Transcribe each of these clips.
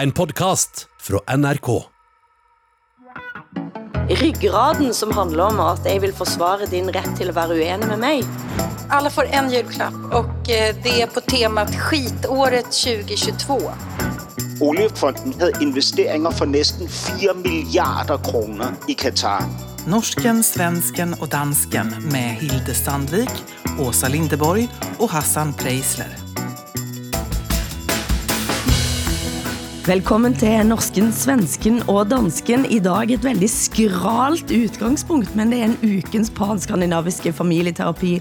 En podcast fra NRK. ryggraden som handler om at jeg vil forsvare din rätt till att vara uenig med mig. Alla får en julklapp och eh, det är på temat skitåret 2022. Oliefonden havde investeringer for næsten 4 milliarder kroner i Katar. Norsken, svensken och dansken med Hilde Sandvik, Åsa Lindeborg och Hassan Preisler. Velkommen til Norsken, Svensken og Dansken. I dag et veldig skralt udgangspunkt, men det er en ukens panskandinaviske familieterapi,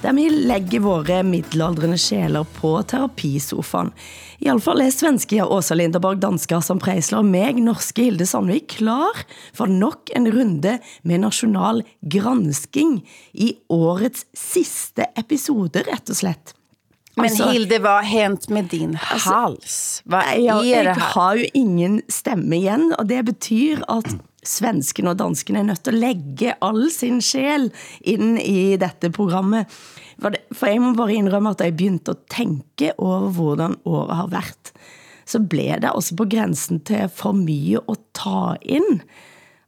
der vi lægger våre middelaldrende sjæler på terapisofaen. I alle fall er svenske Åsa Linderborg, dansker som Preisler mig, meg, norske Hilde Sandvik, klar for nok en runde med national gransking i årets sidste episode, rett og slett. Men Altså- Hilde, vad har hänt med din hals? Vad Nej, jeg, är det jeg här? har jo ingen stemme igen, og det betyder at svensken og dansken er nødt til at lægge all sin sjæl ind i dette programmet. For, det, for jeg må bare indrømme, at jeg begyndte at tænke over, hvordan året har været, så blev det også på grænsen til for mye at ta ind.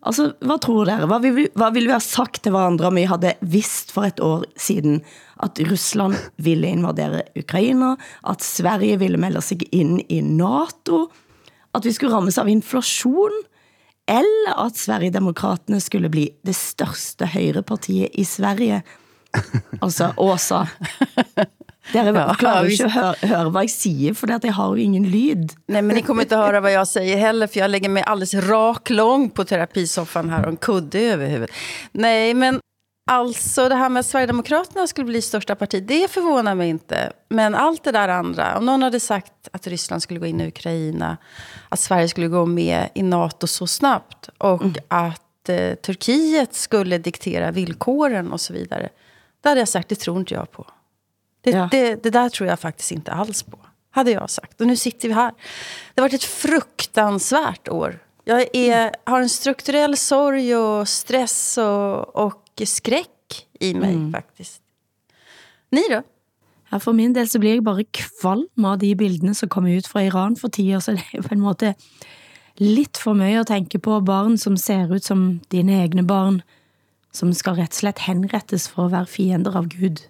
Altså, hvad tror dere? Hvad ville, vi- hvad ville vi have sagt til hverandre, om vi havde vidst for et år siden, at Rusland ville invadere Ukraina, at Sverige ville melde sig ind i NATO, at vi skulle rammes av inflation, eller at Sverigedemokraterne skulle bli det største højrepartiet i Sverige. Altså, Åsa. Dere Ja, klarer jo visst. ikke at høre, høre hvad jeg siger, for jeg har jo ingen lyd. Nej, men ni kommer inte höra vad jag säger heller, för jag lägger mig alldeles rak lång på terapisoffan här och en kudde över huvudet. Nej, men alltså det här med att Sverigedemokraterna skulle bli största parti, det förvånar mig inte. Men allt det där andra, om någon hade sagt att Ryssland skulle gå in i Ukraina, att Sverige skulle gå med i NATO så snabbt och att eh, Turkiet skulle diktera villkoren och så vidare. Det hade jag sagt, det tror inte jag på. Det, Ja. det, det där tror jag faktiskt inte alls på. Hade jag sagt. Och nu sitter vi här. Det har varit ett fruktansvärt år. Jag är, har en strukturell sorg och stress och, och skräck i mig faktiskt. Ni då? Ja, for min del så blir jeg bare kvalm av de bildene som kommer ut fra Iran for tiden, så det er på en måte lidt for mye at tænke på barn som ser ut som dine egne barn, som skal rett og slett henrettes for at være fiender av Gud.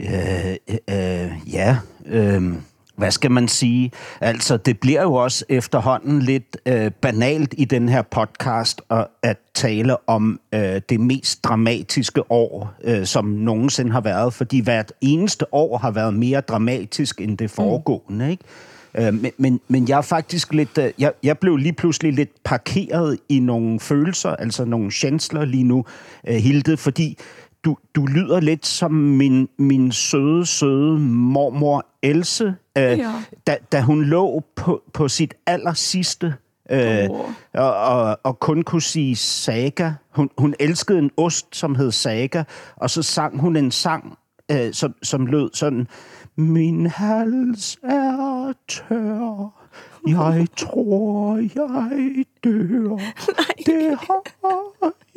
Øh, øh, ja, øh, hvad skal man sige? Altså, det bliver jo også efterhånden lidt øh, banalt i den her podcast at, at tale om øh, det mest dramatiske år, øh, som nogensinde har været, fordi hvert eneste år har været mere dramatisk end det foregående, ikke? Øh, men, men, men jeg er faktisk lidt... øh, Jeg, jeg blev lige pludselig lidt parkeret i nogle følelser, altså nogle chancellor lige nu, øh, Hilde, fordi du, du lyder lidt som min, min søde, søde mormor Else, øh, Ja. da, da hun lå på, på sit aller sidste øh, Åh. og, og, og kun kunne sige saga. Hun, hun elskede en ost, som hed saga, og så sang hun en sang, øh, som, som lød sådan, Min hals er tør, jeg tror, jeg dør. Det har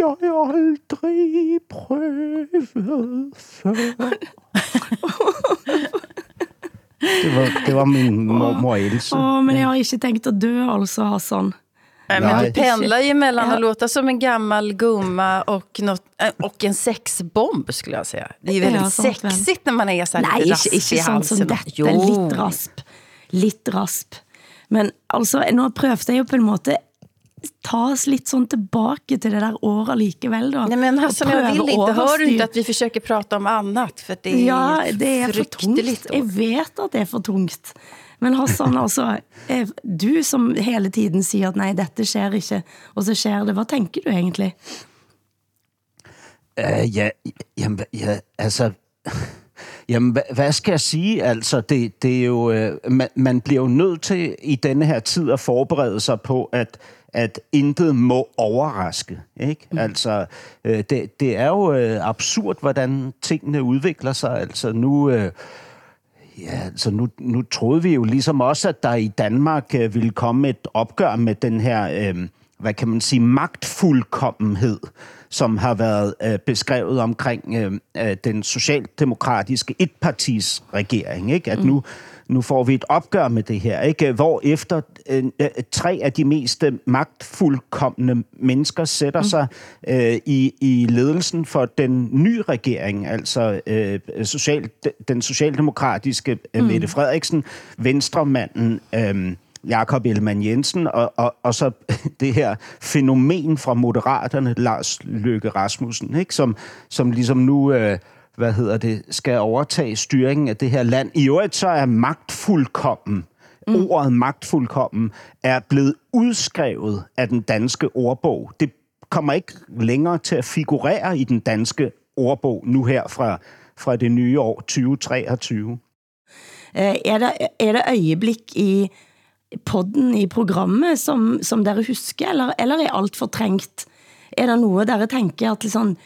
jeg aldrig prøvet før. Det var, det var min mormor Else. Åh, men jeg har ikke tænkt at dø, altså, Hassan. Nej, men du pendlar ju mellan att låta som en gammal gumma och, något, och en sexbomb skulle jag säga. Det är ju väldigt Ja, sexigt när man är så här Nej, lite ikke, raspig ikke i sånn som halsen. dette. Jo. Litt rasp. Litt rasp. Men altså, nå prøvde jeg jo på en måte ta oss litt sånn tilbake til det der året likevel da. Nej men Hassan, jag vill inte. Hör du inte att vi försöker prata om annat? För det är Ja, det er for tungt. år. vet at det er for tungt. Men Hassan, altså, eh, du som hele tiden siger at nej, dette sker ikke, og så sker det. Hvad tænker du egentlig? Uh, ja, jamen, ja, altså... Jamen, hvad, hvad skal jeg sige? Altså, det, det er jo... Øh, man, man bliver jo nødt til i denne her tid at forberede sig på, at, at intet må overraske. Ikke? Mm. Altså, øh, det, det er jo øh, absurd, hvordan tingene udvikler sig. Altså, nu... Øh, Ja, altså nu, nu troede vi jo ligesom også, at der i Danmark øh, ville komme et opgør med den her, øh, hvad kan man sige, magtfuldkommenhed, som har været øh, beskrevet omkring øh, øh, den socialdemokratiske etpartis regering. Ikke? At nu, nu får vi et opgør med det her, ikke? hvor efter øh, øh, tre af de mest magtfuldkommende mennesker sætter mm. sig øh, i, i ledelsen for den nye regering, altså øh, social, den socialdemokratiske øh, mm. Mette Frederiksen, venstremanden øh, Jakob Ellemann Jensen, og, og, og så det her fænomen fra Moderaterne, Lars Løkke Rasmussen, ikke? Som, som ligesom nu... Øh, hvad hedder det, skal overtage styringen af det her land. I øvrigt så er magtfuldkommen, mm. ordet magtfuldkommen, er blevet udskrevet af den danske ordbog. Det kommer ikke længere til at figurere i den danske ordbog nu her fra, fra det nye år 2023. Er der, er der øjeblik i podden, i programmet, som, som dere husker, eller, eller er alt fortrængt? Er der noget, dere tænker at sådan,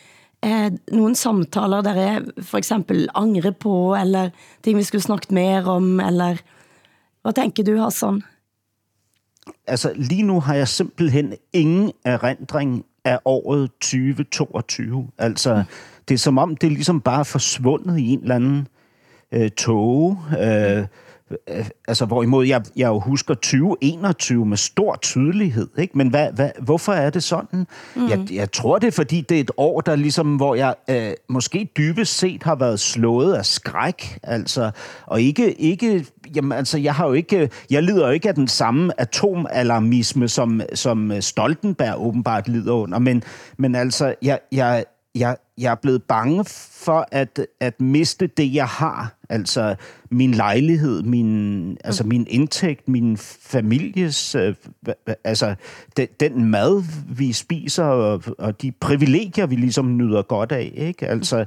eh, nogle samtaler der jeg for eksempel angre på, eller ting vi skulle snakket mere om, eller hvad tænker du, Hassan? Altså, lige nu har jeg simpelthen ingen erindring af året 2022. Altså, det er som om, det er ligesom bare forsvundet i en eller anden øh, tog. Øh, altså hvorimod jeg, jeg jo husker 2021 med stor tydelighed, ikke? Men hvad, hvad, hvorfor er det sådan? Mm. Jeg, jeg tror det er, fordi det er et år, der ligesom, hvor jeg øh, måske dybest set har været slået af skræk, altså, og ikke, ikke jamen, altså, jeg har jo ikke, jeg lider jo ikke af den samme atomalarmisme, som, som Stoltenberg åbenbart lider under, men, men altså, jeg, jeg, jeg, jeg er blevet bange for at, at miste det, jeg har. Altså min lejlighed, min, altså mm. min indtægt, min families, øh, altså den, den mad, vi spiser, og, og de privilegier, vi ligesom nyder godt af. Ikke? Altså,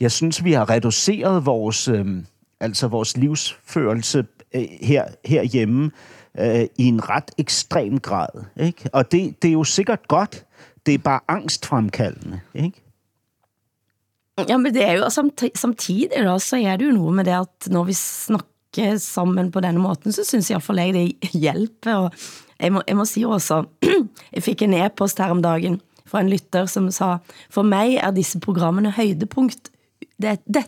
jeg synes, vi har reduceret vores, øh, altså vores livsførelse øh, her, herhjemme øh, i en ret ekstrem grad. Ikke? Og det, det er jo sikkert godt. Det er bare angstfremkaldende. Ikke? Ja, men det er jo samtidig da, så er det jo noget med det, at når vi snakker sammen på denne måten, så synes jeg for jeg det hjælper, og jeg må, jeg må sige også, jeg fik en e-post her om dagen fra en lytter, som sa, for mig er disse programmene højdepunkt, det, det,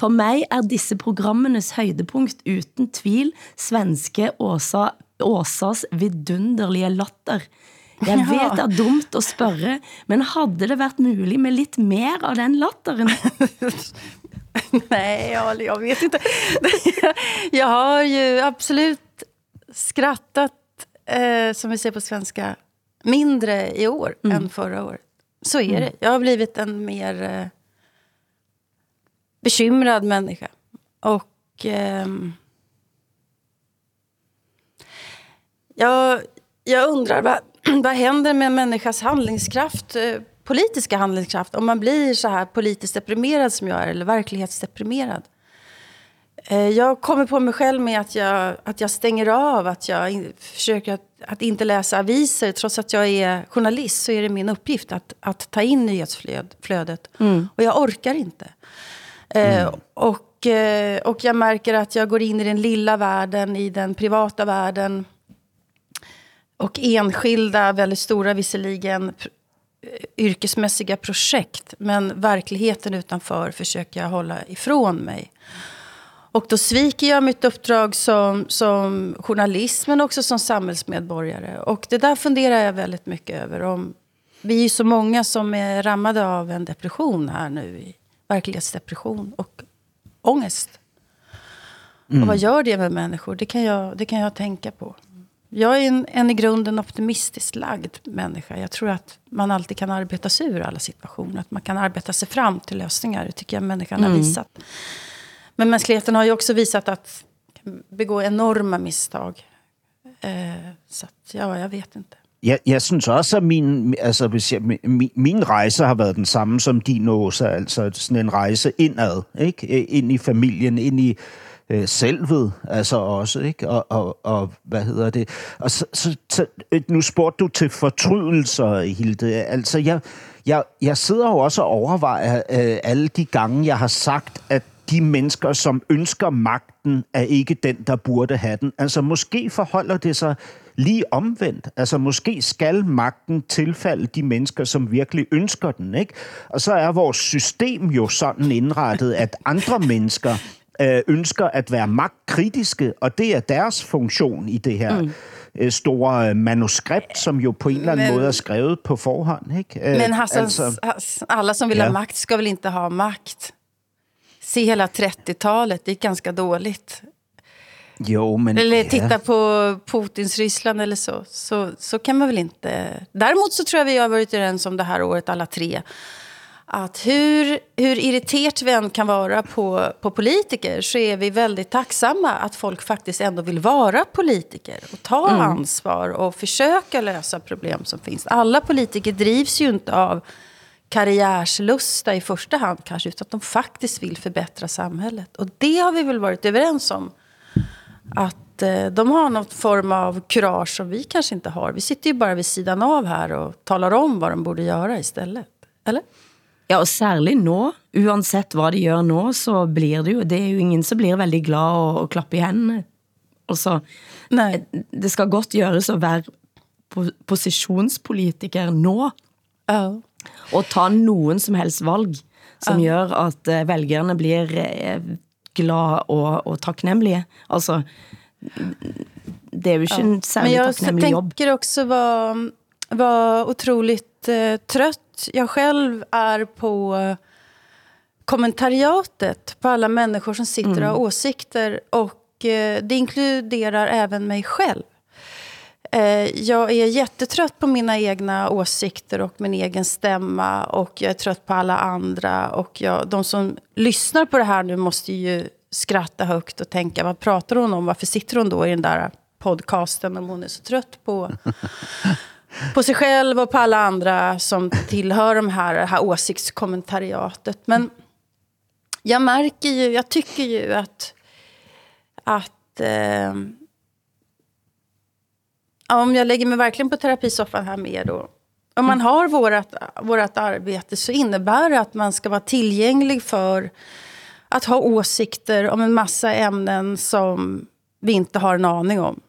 for mig er disse programmenes højdepunkt uten tvil svenske Åsa, Åsas vidunderlige latter. Jeg vet det er dumt at spørge, men havde det været muligt med lidt mer av den latteren? Nej, jag, jag vet inte. jag har ju absolut skrattat, eh, som vi säger på svenska, mindre i år mm. än förra året. Så är mm. det. Jag har blivit en mer eh, bekymrad människa. Och eh, jag, jag undrar, vad, vad händer med en människas handlingskraft, eh, politiska handlingskraft, om man blir så här politiskt deprimerad som jag är, eller verklighetsdeprimerad? Eh, jag kommer på mig själv med att jag, att jag stänger av, att jag in, försöker att, att inte läsa aviser. Trots att jag är journalist så är det min uppgift att, att ta in nyhetsflödet. Mm. Och jag orkar inte. Eh, mm. och, och jag märker att jag går in i den lilla världen, i den privata världen och enskilda, väldigt stora visserligen, yrkesmässiga projekt. Men verkligheten utanför försöker jag hålla ifrån mig. Och då sviker jag mitt uppdrag som, som journalist men också som samhällsmedborgare. Och det där funderar jag väldigt mycket över. Om, vi är så många som är rammade av en depression här nu. Verklighetsdepression och ångest. Mm. Och vad gör det med människor? Det kan jag, det kan jag tänka på. Jag är en, en i grunden optimistiskt lagd människa. Jag tror att man alltid kan arbeta sig ur alla situationer. Att man kan arbeta sig fram till lösningar. Det tycker jag människan mm. har visat. Men mänskligheten har ju också visat att begå enorma misstag. Eh, så att, ja, jag vet inte. Jeg, jeg synes også, at min, altså, hvis jeg, min, min rejse har været den samme som din, Åsa. Altså sådan en rejse indad, ikke? Ind i familien, ind i øh, selvet, altså også, ikke? Og, og, og hvad hedder det? Og så, så, så, øh, nu spurgte du til fortrydelser, Hilde. Altså, jeg, jeg, jeg sidder jo også og overvejer øh, alle de gange, jeg har sagt, at de mennesker, som ønsker magten, er ikke den, der burde have den. Altså, måske forholder det sig lige omvendt. Altså, måske skal magten tilfalde de mennesker, som virkelig ønsker den, ikke? Og så er vores system jo sådan indrettet, at andre mennesker øh, ønsker at være magtkritiske, og det er deres funktion i det her mm. øh, store øh, manuskript, som jo på en eller anden Men- måde er skrevet på forhånd. Ikke? Øh, Men Hassan, alltså, alla som vill Ja. ha makt ska väl inte ha makt? Se hela 30-talet, det gick ganska dåligt. jo, men... Eller ja. titta på Putins Ryssland eller så. så. Så kan man väl inte... Däremot så tror jag vi har varit överens om det här året alla tre. Att hur, hur irriterat vi än kan vara på, på politiker så är vi väldigt tacksamma att folk faktiskt ändå vill vara politiker och ta ansvar och försöka lösa problem som finns. Alla politiker drivs ju inte av karriärslusta i första hand kanske, utan att de faktiskt vill förbättra samhället. Och det har vi väl varit överens om att eh, de har någon form av kurage som vi kanske inte har. Vi sitter ju bara vid sidan av här och talar om vad de borde göra istället. Eller? Ja, og særlig nå, uansett hvad de gør nå, så blir det jo, det er jo ingen som blir veldig glad og, og klappe i hendene. Altså, Nej. det skal godt gjøres at være po- positionspolitiker nå, Ja. og ta nogen som helst valg, som gør at eh, vælgerne blir eh, glade og, og taknemmelige. Altså, det er jo ikke en Men særlig jag taknemmelig jobb. tänker också vara var otroligt eh, trött. Jag själv är på eh, kommentariatet på alla människor som sitter och har åsikter. Och eh, det inkluderar även mig själv. Eh, jag är jättetrött på mina egna åsikter och min egen stämma. Och jag är trött på alla andra. Och jag, de som lyssnar på det här nu måste ju skratta högt och tänka, vad pratar hon om? Varför sitter hon då i den där podcasten om hon är så trött på, på sig själv och på alla andra som tillhör de här, det här åsiktskommentariatet. Men jag märker ju, jag tycker ju att, att eh, om jag lägger mig verkligen på terapisoffan här med då. Om man har vårat, vårat arbete så innebär det att man ska vara tillgänglig för att ha åsikter om en massa ämnen som vi inte har en aning om.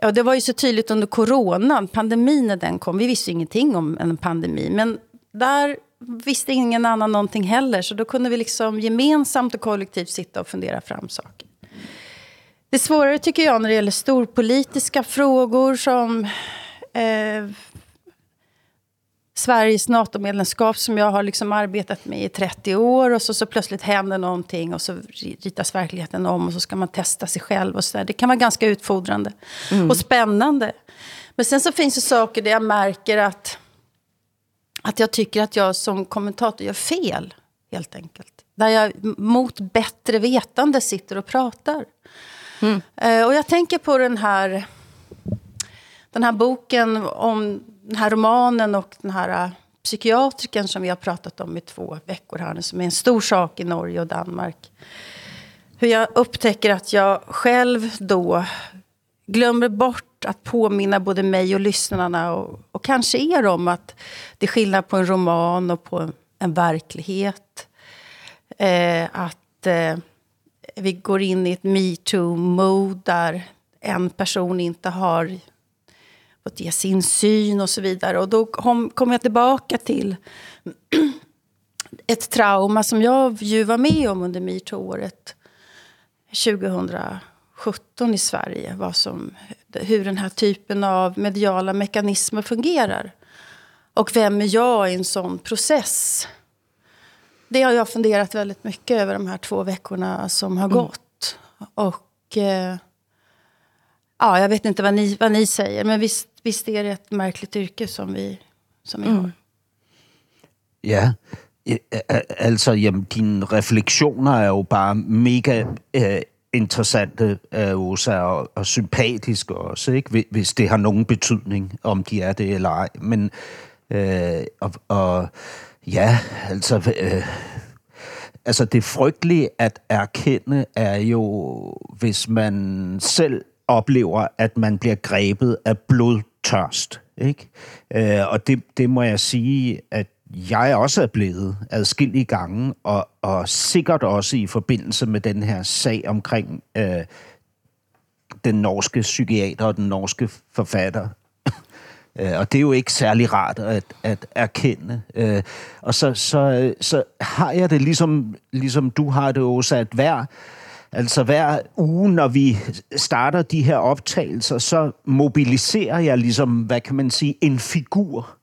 Ja, det var ju så tydligt under coronan, pandemin när den kom. Vi visste ingenting om en pandemi, men där visste ingen annan någonting heller. Så då kunde vi liksom gemensamt och kollektivt sitta och fundera fram saker. Det svårare tycker jag när det gäller storpolitiska frågor som eh, Sveriges NATO-medlemskap som jag har liksom arbetat med i 30 år och så, så plötsligt händer någonting och så ritas verkligheten om och så ska man testa sig själv och så där. Det kan vara ganska utfordrande och spännande. Men sen så finns det saker där jag märker att, att jag tycker att jag som kommentator gör fel, helt enkelt. Där jag mot bättre vetande sitter och pratar. Eh, och jag tänker på den här, den här boken om den här romanen och den här äh, psykiatriken som vi har pratat om i två veckor här nu, som är en stor sak i Norge och Danmark. Hur jag upptäcker att jag själv då glömmer bort att påminna både mig och lyssnarna och, och kanske er om att det är skillnad på en roman och på en verklighet. Eh, att eh, vi går in i ett metoo-mode där en person inte har fått ge sin syn och så vidare. Och då kom, kom jag tillbaka till ett trauma som jag ju var med om under metoo-året 2017 i Sverige. Vad som, hur den här typen av mediala mekanismer fungerar. Och vem är jag i en sån process? Det har jag funderat väldigt mycket över de här två veckorna som har gått. Och eh, ja, jag vet inte vad ni, vad ni säger, men visst, visst är det ett märkligt yrke som vi, som vi har. Ja, Ja, a- altså, jamen, dine refleksioner er jo bare mega øh, interessante, øh, Åsa, og, og sympatiske også, ikke? Hvis- hvis det har nogen betydning, om de er det eller ej. Men, øh, og, og ja, altså, øh, altså det frygtelige at erkende er jo, hvis man selv oplever, at man bliver grebet af blodtørst. Ikke? Øh, og det, det må jeg sige, at jeg også er blevet adskillige gange, og, og sikkert også i forbindelse med den her sag omkring øh, den norske psykiater og den norske forfatter, øh, og det er jo ikke særlig rart at, at erkende. Øh, og så, så, så har jeg det ligesom, ligesom du har det, også, at hver, altså hver uge, når vi starter de her optagelser, så mobiliserer jeg ligesom, hvad kan man sige, en figur,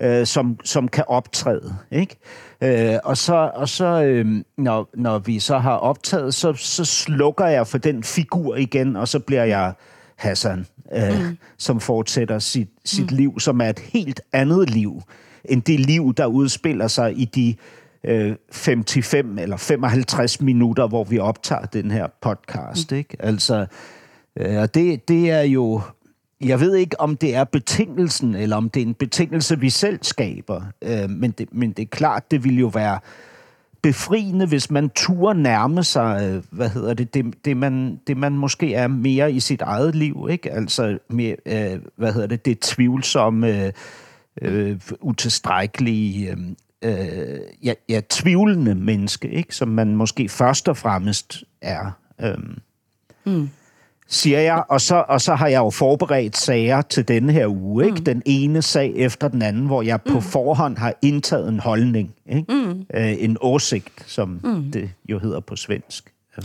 øh, som, som kan optræde. Ikke? Øh, og så, og så øh, når, når vi så har optaget, så, så slukker jeg for den figur igen, og så bliver jeg Hassan, øh, mm. som fortsætter sit, sit mm. liv, som er et helt andet liv, end det liv, der udspiller sig i de øh, 55 eller 55 minutter, hvor vi optager den her podcast. Mm. Ikke? Altså, øh, og det, det er jo jeg ved ikke, om det er betingelsen, eller om det er en betingelse, vi selv skaber. Øh, men, det, men det er klart, det vil jo være befriende, hvis man turer nærme sig, øh, hvad hedder det, det, det, man, det man måske er mere i sit eget liv, ikke? Altså, mere, øh, hvad hedder det, det tvivlsomme, øh, øh, utilstrækkelige, øh, ja, ja, tvivlende menneske, ikke? Som man måske først og fremmest er. Øh. Mm siger jeg, og så, og så har jeg jo forberedt sager til denne her uge, ikke? Mm. Den ene sag efter den anden, hvor jeg på mm. forhånd har indtaget en holdning, ikke? Mm. Øh, en åsigt, som mm. det jo hedder på svensk. Ja.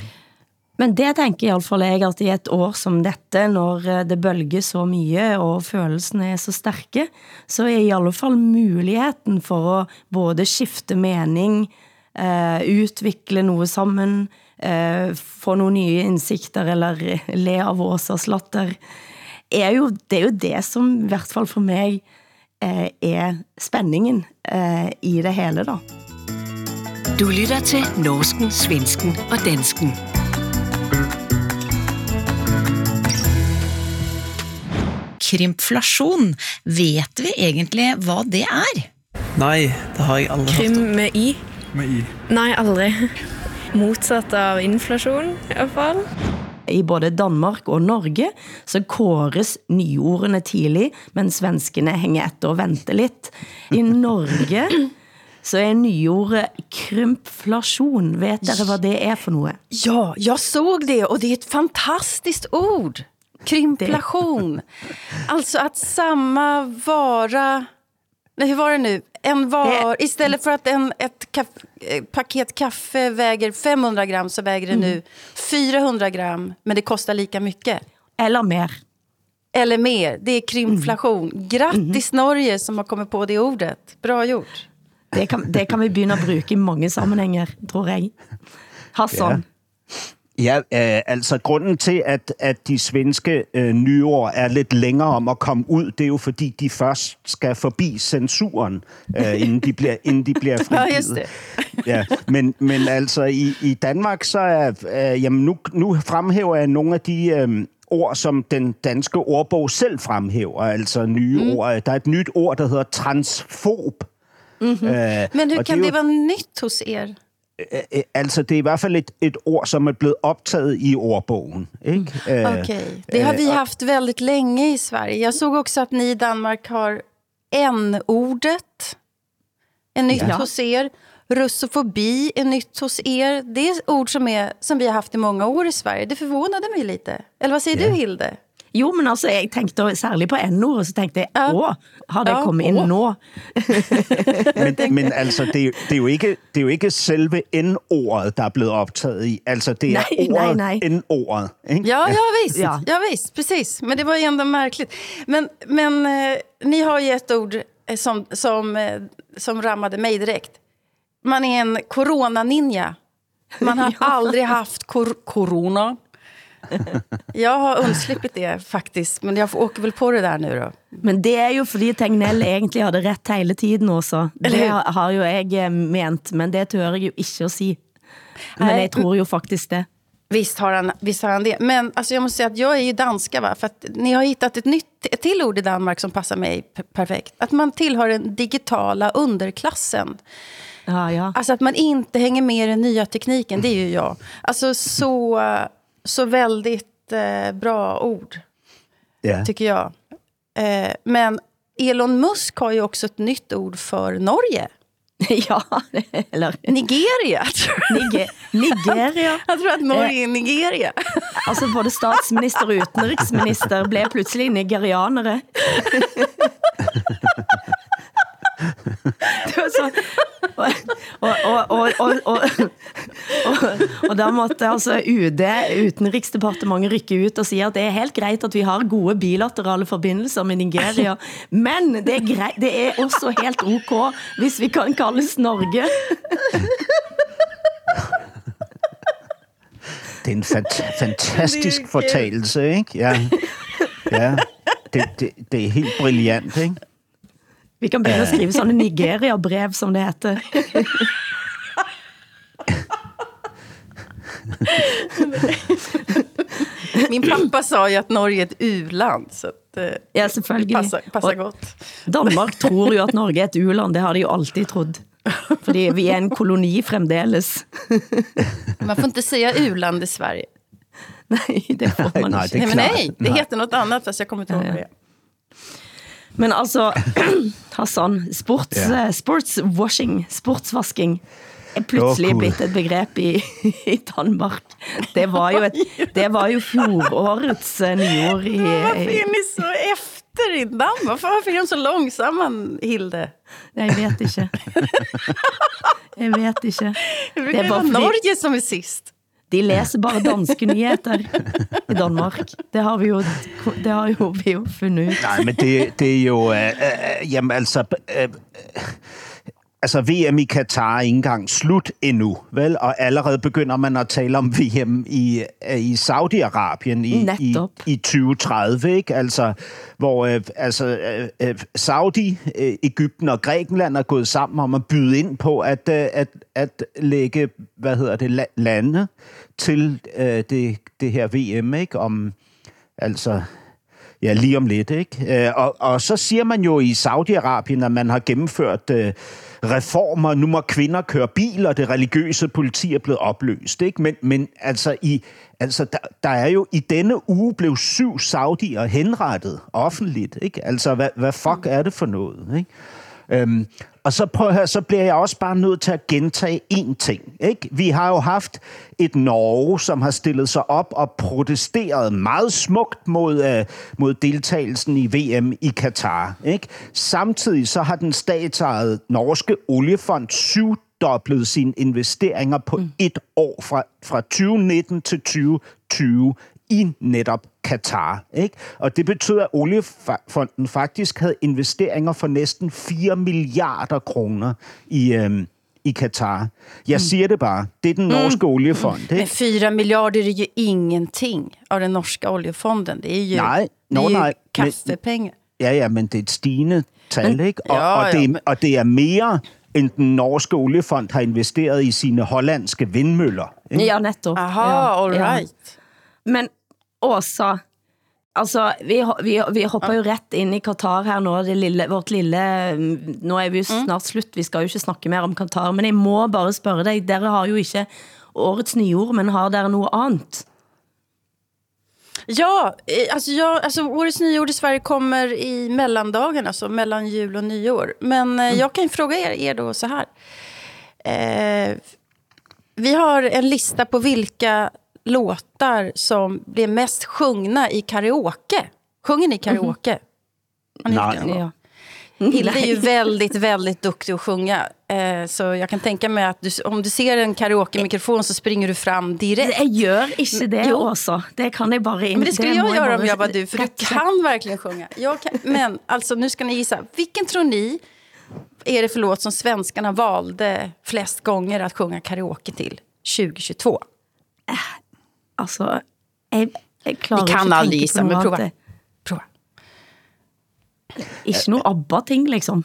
Men det tænker i hvert fall jeg, at i et år som dette, når eh, det bølger så mye, og følelsene er så stærke, så er i alle fall muligheden for at både skifte mening, eh, uh, udvikle noget sammen, eh, få nogle nye indsigter eller le av Åsas latter, er jo, det er jo det som i hvert fall for mig eh, er spændingen eh, i det hele da. Du lytter til Norsken, Svensken og Dansken. Krymflasjon, vet vi egentlig hvad det er? Nej, det har jeg aldrig Krym med i? Med i? Nej, aldrig motsatt av inflasjon, i hvert fall. I både Danmark og Norge så kåres nyordene tidlig, men svenskene hænger efter og venter lidt. I Norge så är nyordet krympflation. Vet dere vad det är för något? Ja, jag såg det och det är ett fantastiskt ord. Krymplation. Alltså att samma vara... Nej, hur var det nu? En var, istället för att en, ett kaff, eh, paket kaffe väger 500 gram så väger det mm. nu 400 gram, men det kostar lika mycket. Eller mer. Eller mer. Det är krymflation. Mm. Grattis mm. Norge som har kommit på det ordet. Bra gjort. Det kan, det kan vi at bruge i mange sammenhænger, tror jeg. Hassan. Ja. Øh, altså grunden til, at, at de svenske øh, nyår er lidt længere om at komme ud, det er jo fordi, de først skal forbi censuren, øh, inden, de bliver, inden de bliver frigivet. ja, men, men altså i, i Danmark, så er, øh, jamen nu, nu fremhæver jeg nogle af de... Øh, ord, som den danske ordbog selv fremhæver, altså nye mm. ord. Der er et nyt ord, der hedder transfob. Mm-hmm. Øh, Men hur kan det, det være nyt hos er? Altså, det er i hvert fald et, et ord, som er blevet optaget i ordbogen. Ikke? Okay. Det har vi haft väldigt länge i Sverige. Jag såg också att ni i Danmark har n-ordet. En nytt ja. hos er. Russofobi är nytt hos er. Det är ord som, är, som vi har haft i många år i Sverige. Det förvånade mig lite. Eller vad säger ja. du, Hilde? Jo, men altså, jeg tænkte særligt på N-ord, og så tænkte jeg, åh, har det kommet ind nå? men, men altså, det er, det, er jo ikke, det er jo ikke selve N-ordet, der er blevet optaget i. Altså, det er nej, ordet, nej, nej. N-ordet. Ikke? Ja, ja, visst. Ja. ja, visst. Precis. Men det var ju ändå märkligt. Men, men eh, ni har ju ett ord eh, som, som, eh, som rammade mig direkt. Man är en corona-ninja. Man har aldrig haft kor corona jag har undslippit det faktiskt, men jag åker väl på det där nu då. Men det er jo fordi Tegnell egentlig hadde rätt hele tiden også. Det har jo jeg eh, ment, men det tør jeg jo ikke at sige. Men jeg tror jo faktisk det. Visst har han, visst har han det. Men alltså, jag måste säga att jag är ju danska, va? för att ni har hittat ett nytt ett till ord i Danmark som passar mig perfekt. Att man tillhör den digitala underklassen. Ja, ja. Alltså att man inte hänger med i den nya tekniken, det är ju jag. Alltså så så väldigt eh, bra ord, yeah. tycker jag. Eh, men Elon Musk har ju också ett nytt ord för Norge. Ja, eller Nigeria. Niger Nigeria. Jag tror att Norge är Nigeria. Altså, både statsminister og utenriksminister ble pludselig nigerianere. Det var så, og, og, og, og, og, og, og, og der måtte altså UD, utenriksdepartementet, rykke ut og sige, at det er helt greit at vi har gode bilaterale forbindelser med Nigeria, men det er, greit, det er også helt ok, hvis vi kan kaldes Norge. Det er en fant- fantastisk fortalelse, ikke? Ja, ja. Det, det, det er helt brilliant, ikke? Vi kan begynde at skrive sånne Nigeria-brev, som det heter. Min pappa sa ju att Norge är ett u-land. Så att, eh, Ja, selvfølgelig. Passar Og gott. Danmark tror jo at Norge er et uland, det har de jo alltid trodd. Fordi vi er en koloni fremdeles. Man får inte säga u-land i Sverige. Nej, det får man Nej, det Nej, är men nej, det heter något annat fast jag kommer inte ihåg det. Men altså, Hassan, sports, ja. sportswashing, sportsvasking, er pludselig Åh, Gud. blitt et begrep i, i Danmark. Det var jo, et, det var jo fjorårets eh, nyord i... Varför är ni så efter i Danmark? Varför varför är de så långsamma, Hilde? jeg vet ikke. Jeg vet ikke. Det Det vara för vi- Norge som är sist. De læser bare danske nyheter i Danmark. Det har vi jo, det har jo vi jo fundet ut. Nej, men det, det er jo... Øh, øh, jamen, altså... Øh, øh, altså, VM i Katar er ikke engang slut endnu, vel? Og allerede begynder man at tale om VM i, øh, i Saudi-Arabien i, i, i 2030, ikke? Altså, hvor øh, altså, øh, øh, Saudi, øh, Ægypten og Grækenland er gået sammen om at byde ind på at, øh, at, at lægge, hvad hedder det, la- lande til øh, det, det her VM, ikke? Om, altså, Ja, lige om lidt, ikke? Øh, Og, og så siger man jo i Saudi-Arabien, at man har gennemført øh, reformer. Nu må kvinder køre bil, og det religiøse politi er blevet opløst, ikke? Men, men altså, i, altså der, der er jo i denne uge blev syv saudier henrettet offentligt, ikke? Altså, hvad, hvad fuck er det for noget, ikke? Øhm, og så, prøv at høre, så bliver jeg også bare nødt til at gentage én ting. Ikke? Vi har jo haft et Norge, som har stillet sig op og protesteret meget smukt mod, øh, mod deltagelsen i VM i Katar. Ikke? Samtidig så har den statsejede norske oliefond syvdoblet sine investeringer på mm. et år fra, fra 2019 til 2020 i netop Katar. Ikke? Og det betyder, at oliefonden faktisk havde investeringer for næsten 4 milliarder kroner i, øhm, i Katar. Jeg siger det bare. Det er den norske oliefond. Men Ikke? 4 miljarder är ju ingenting av den norska oljefonden. Det är ju, Nej, det nå, är ju nej, men-. Ja, ja, men det er et stigende tal, ikke? Og, Ja, og, det, ja, er, men- og det er mere, end den norske oliefond har investeret i sine hollandske vindmøller. Ikke? Ja, netop. Aha, ja, all ja. Men Åsa, altså, vi, vi, vi hopper jo rett ind i Katar her nå, det lille, vårt lille, mm, nå er vi jo snart slut, vi skal jo ikke snakke mere om Katar, men jeg må bare spørge dig, dere har jo ikke årets nyord, men har dere noget andet? Ja, eh, alltså, jag, alltså årets nyår i Sverige kommer i mellandagen, alltså mellan jul och nyår. Men eh, jag kan ju fråga er, er då så här. Eh, vi har en lista på vilka låtar som blir mest sjungna i karaoke. Sjunger ni karaoke? Ni gjort Nej. det? Ja. Hilde är ju väldigt, väldigt duktig att sjunga. Eh, så jag kan tänka mig att du, om du ser en karaoke-mikrofon så springer du fram direkt. Jeg gør ikke det, Jo. Åsa. Det kan jeg bare... Men det skulle jag göra om jag var du, för du kan verkligen sjunga. Jag kan, men alltså, nu ska ni gissa. Vilken tror ni är det för låt som svenskarna valde flest gånger att sjunga karaoke till 2022? Altså, jeg, jeg klarer Ni kan ikke å aldrig tenke gissa, på men noe prova. annet. prova. Ikke noe ABBA-ting, liksom.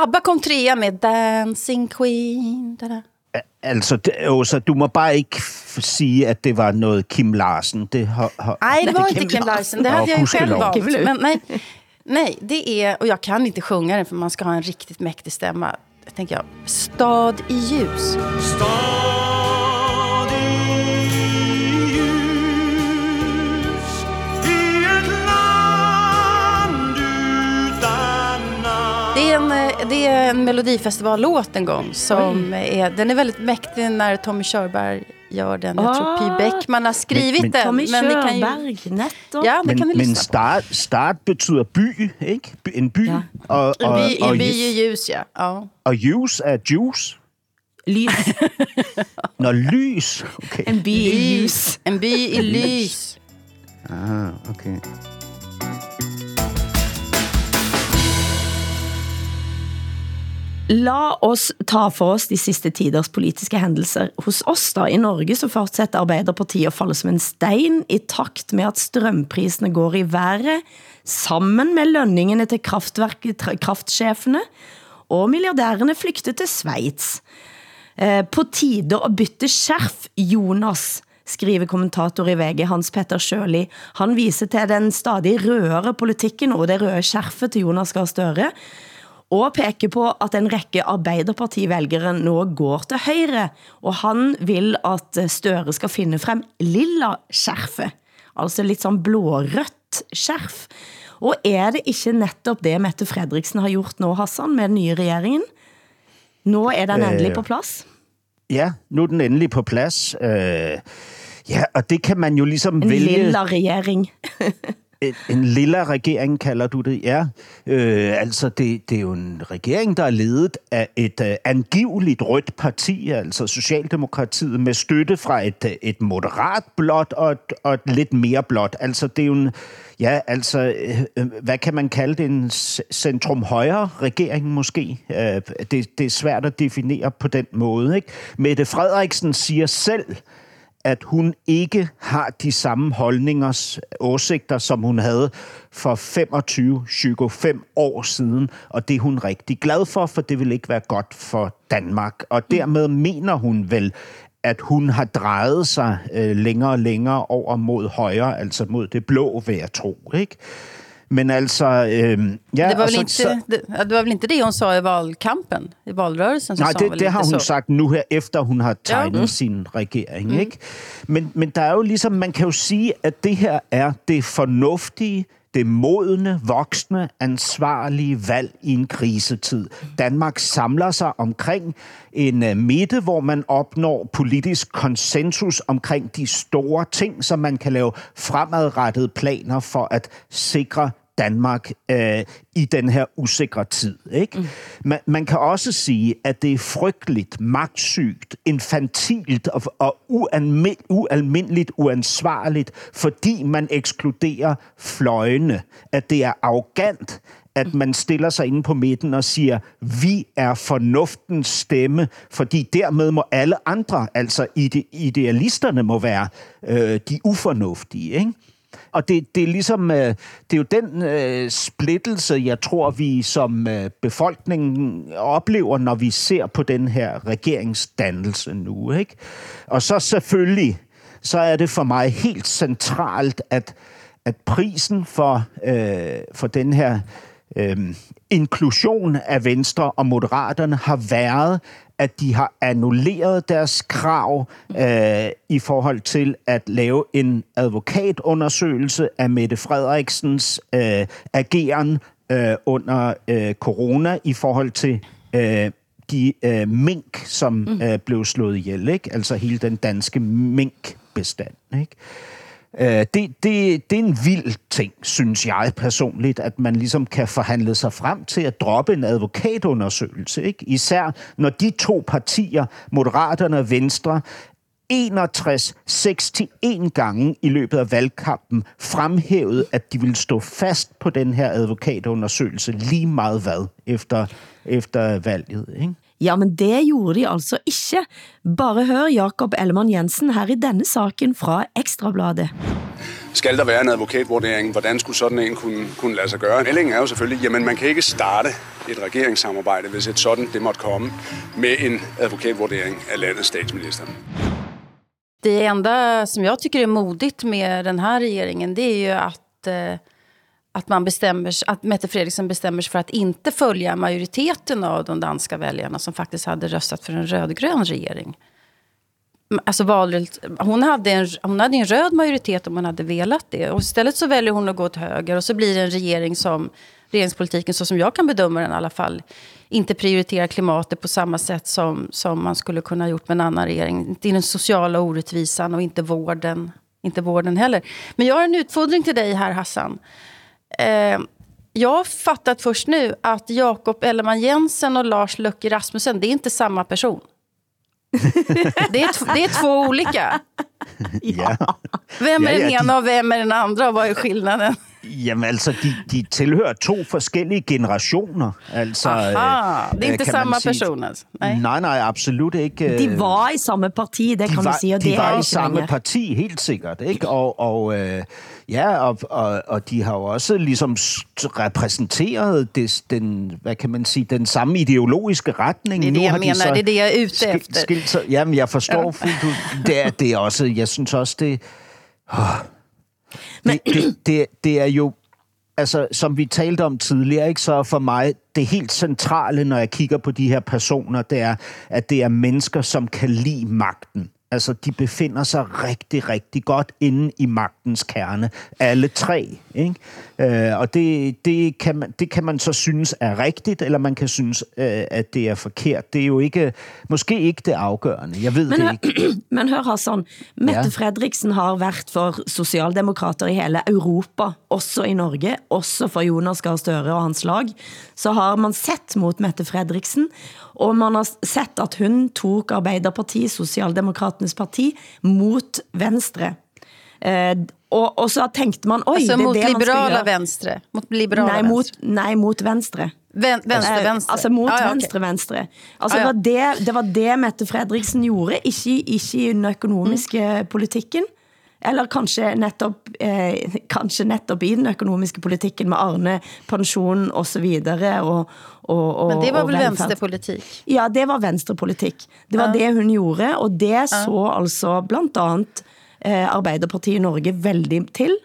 ABBA kom trea med Dancing Queen. Da-da. Altså, det, Åsa, du må bare ikke sige, at det var noget Kim Larsen. Det har, har, Nej, det var inte Kim Larsen. Det Ja, hade jag ju själv valt. Men nej, nej, det är... Och jag kan inte sjunga den för man ska ha en riktigt mäktig stämma. Jag tänker jag, Stad i ljus. Det är en, det är en melodifestivallåt en gång. Som är, den är väldigt mäktig när Tommy Körberg gör den. Jag tror Ah. Py Bäckman har skrivit men- den. Tommy men ni kan ju, ja, det kan ni Men, men lyssna start, start betyder by, ikke? By- En by. Ja. Og, En og, by, og, en by i ljus, ja. ja. og juice er juice. Lys. Når lys. Okay. En by i ljus. En by i lys. Ah, okay. La oss ta for oss de sidste tiders politiske hændelser. Hos oss da, i Norge, så fortsætter Arbeiderpartiet at falde som en stein i takt med at strømprisene går i været, sammen med lønningene til kraftverk, tra- og milliardærerne flykter til Schweiz. Eh, på tide at bytte skjerf, Jonas, skriver kommentator i VG Hans Petter Sjøli. Han viser til den stadig rødere politikken og det røde skjerfet til Jonas Gahr Støre, og peker på at en rekke Arbeiderpartivelgere nå går til højre, og han vil at Støre skal finde frem lilla skjerfet, altså lidt sånn blårødt skjerf. Og er det ikke netop det Mette Fredriksen har gjort nå, Hassan, med den nye regeringen? Nå er den endelig Øh, på plads. Ja, nu er den endelig på plads. Øh, ja, og det kan man jo ligesom En vælge... lilla regering. En, en lilla regering, kalder du det, ja. Øh, altså, det, det er jo en regering, der er ledet af et øh, angiveligt rødt parti, altså Socialdemokratiet, med støtte fra et, øh, et moderat blot og et, og et lidt mere blot. Altså, det er jo en, ja, altså, øh, øh hvad kan man kalde det, en centrum-højre regering måske? Øh, det, det er svært at definere på den måde, ikke? Mette Frederiksen siger selv, at hun ikke har de samme holdninger, åsigter, som hun havde for 25-25 år siden, og det er hun rigtig glad for, for det vil ikke være godt for Danmark. Og dermed mener hun vel, at hun har drejet sig øh, længere og længere over mod højre, altså mod det blå, vil jeg tro, ikke? Men altså, øh, ja, Det var, og väl så- inte, så- det, det var väl inte det hon sa i valkampen, i valrörelsen? Så Nej, det, det har hun så. sagt nu her, efter hun har tegnet Ja. sin regering. Mm. Ikke? Men, men der er jo ligesom, man kan jo sige, at det her er det fornuftige, det modne, voksne, ansvarlige valg i en krisetid. Danmark samler sig omkring en uh, midte, hvor man opnår politisk konsensus omkring de store ting, så man kan lave fremadrettede planer for at sikre Danmark øh, i den her usikre tid. Ikke? Mm. Man, man kan også sige, at det er frygteligt, magtsygt, infantilt og, og uanme, ualmindeligt uansvarligt, fordi man ekskluderer fløjene. At det er arrogant, at man stiller sig inde på midten og siger, vi er fornuftens stemme, fordi dermed må alle andre, altså ide, idealisterne, må være øh, de ufornuftige. Ikke? Og det, det er ligesom, øh, det er jo den øh, splittelse, jeg tror, vi som øh, befolkningen oplever, når vi ser på den her regeringsdannelse nu. Ikke? Og så selvfølgelig, så er det for mig helt centralt, at, at prisen for, øh, for den her øh, inklusion af Venstre og Moderaterne har været, at de har annulleret deres krav øh, i forhold til at lave en advokatundersøgelse af Mette Frederiksens øh, ageren øh, under øh, corona i forhold til øh, de øh, mink, som mm. øh, blev slået ihjel, ikke? altså hele den danske minkbestand. Ikke? Øh, det, det, det er en vild ting, synes jeg personligt, at man ligesom kan forhandle sig frem til at droppe en advokatundersøgelse. Ikke? Især når de to partier, Moderaterne og Venstre, 61-61 gange i løbet af valgkampen fremhævede, at de ville stå fast på den her advokatundersøgelse lige meget hvad efter, efter valget. Ikke? Ja, men det gjorde de altså ikke. Bare hør Jakob Ellemann Jensen her i denne saken fra Ekstrabladet. Skal der være en advokatvurdering? Hvordan skulle sådan en kunne, kunne lade sig gøre? Meldingen er jo selvfølgelig, jamen man kan ikke starte et regeringssamarbejde, hvis et sådan det måtte komme, med en advokatvurdering af landets statsminister. Det enda som jag tycker är modigt med den här regeringen det är ju att, eh, att, man bestämmer, sig- att Mette Frederiksen bestämmer sig för att inte följa majoriteten av de danska väljarna som faktiskt hade röstat för en rödgrön regering. Alltså valrörelse- hon, hade en, hon hade en röd majoritet om hon hade velat det. Och istället så väljer hon att gå åt höger och så blir det en regering som regeringspolitiken, så som jag kan bedöma den i alla fall, inte prioriterar klimatet på samma sätt som, som man skulle kunna ha gjort med en annan regering. Inte den sociala orättvisan och inte vården, inte vården heller. Men jag har en utfordring till dig här, Hassan. Eh, jag har fattat först nu att Jakob Elleman Jensen och Lars Løkke Rasmussen, det är inte samma person. det, är, det är två olika. Ja. Vem är den ena och vem är den andra och vad är skillnaden? Jamen altså, de, de tilhører to forskellige generationer. Altså, Aha, det er øh, ikke man samme sige. person altså. Nej. Nej, nej, absolut ikke. De Øh, var i samme parti, det de kan var, du si, og de det var er i ikke samme lenger. parti, helt sikkert. Ikke? Og, og, øh, ja, og, og, og de har jo også ligesom repræsenteret des, den, hvad kan man sige, den samme ideologiske retning. Det er det, Nu jeg har de mener. så Det er det, jeg er ute skil- efter. Skilt. Jamen, jeg forstår ja. fuldt ud. Det er, det er også, jeg synes også, det, det, det, det, det er jo, altså, som vi talte om tidligere, ikke, så for mig, det helt centrale, når jeg kigger på de her personer, det er, at det er mennesker, som kan lide magten. Altså, de befinder sig rigtig, rigtig godt inde i magtens kerne. Alle tre. Ikke? Øh, og det, det, kan man, det kan man så synes er rigtigt, eller man kan synes, øh, at det er forkert. Det er jo ikke, måske ikke det afgørende. Jeg ved Men, det ikke. men hør Hassan, Mette Ja. Fredriksen har været for socialdemokrater i hele Europa, også i Norge, også for Jonas Gahr Støre og hans lag, så har man sett mot Mette Fredriksen, og man har sett at hun tog Arbeiderpartiet, Socialdemokraternes parti, mot Venstre. Eh, og, og så tænkte man, oj, Alltså det er mot det man liberala gøre. venstre. Mot liberala Nej, mot, venstre. nej, mot Venstre. Ven, venstre, Eh, venstre. Altså mot Ja, ja, okej. venstre, venstre. Altså Ah, ja. det, var det, det var det Mette Fredriksen gjorde, ikke, ikke i den økonomiske politikken. Eller kanskje netop, eh, kanskje netop i den økonomiske politikken med Arne, pension og så videre. Og, og, og, Men det var velfærd. vänsterpolitik? Ja, det var venstrepolitik. Det var det hun gjorde, og det så altså blandt andet eh, Arbeiderpartiet i Norge veldig til,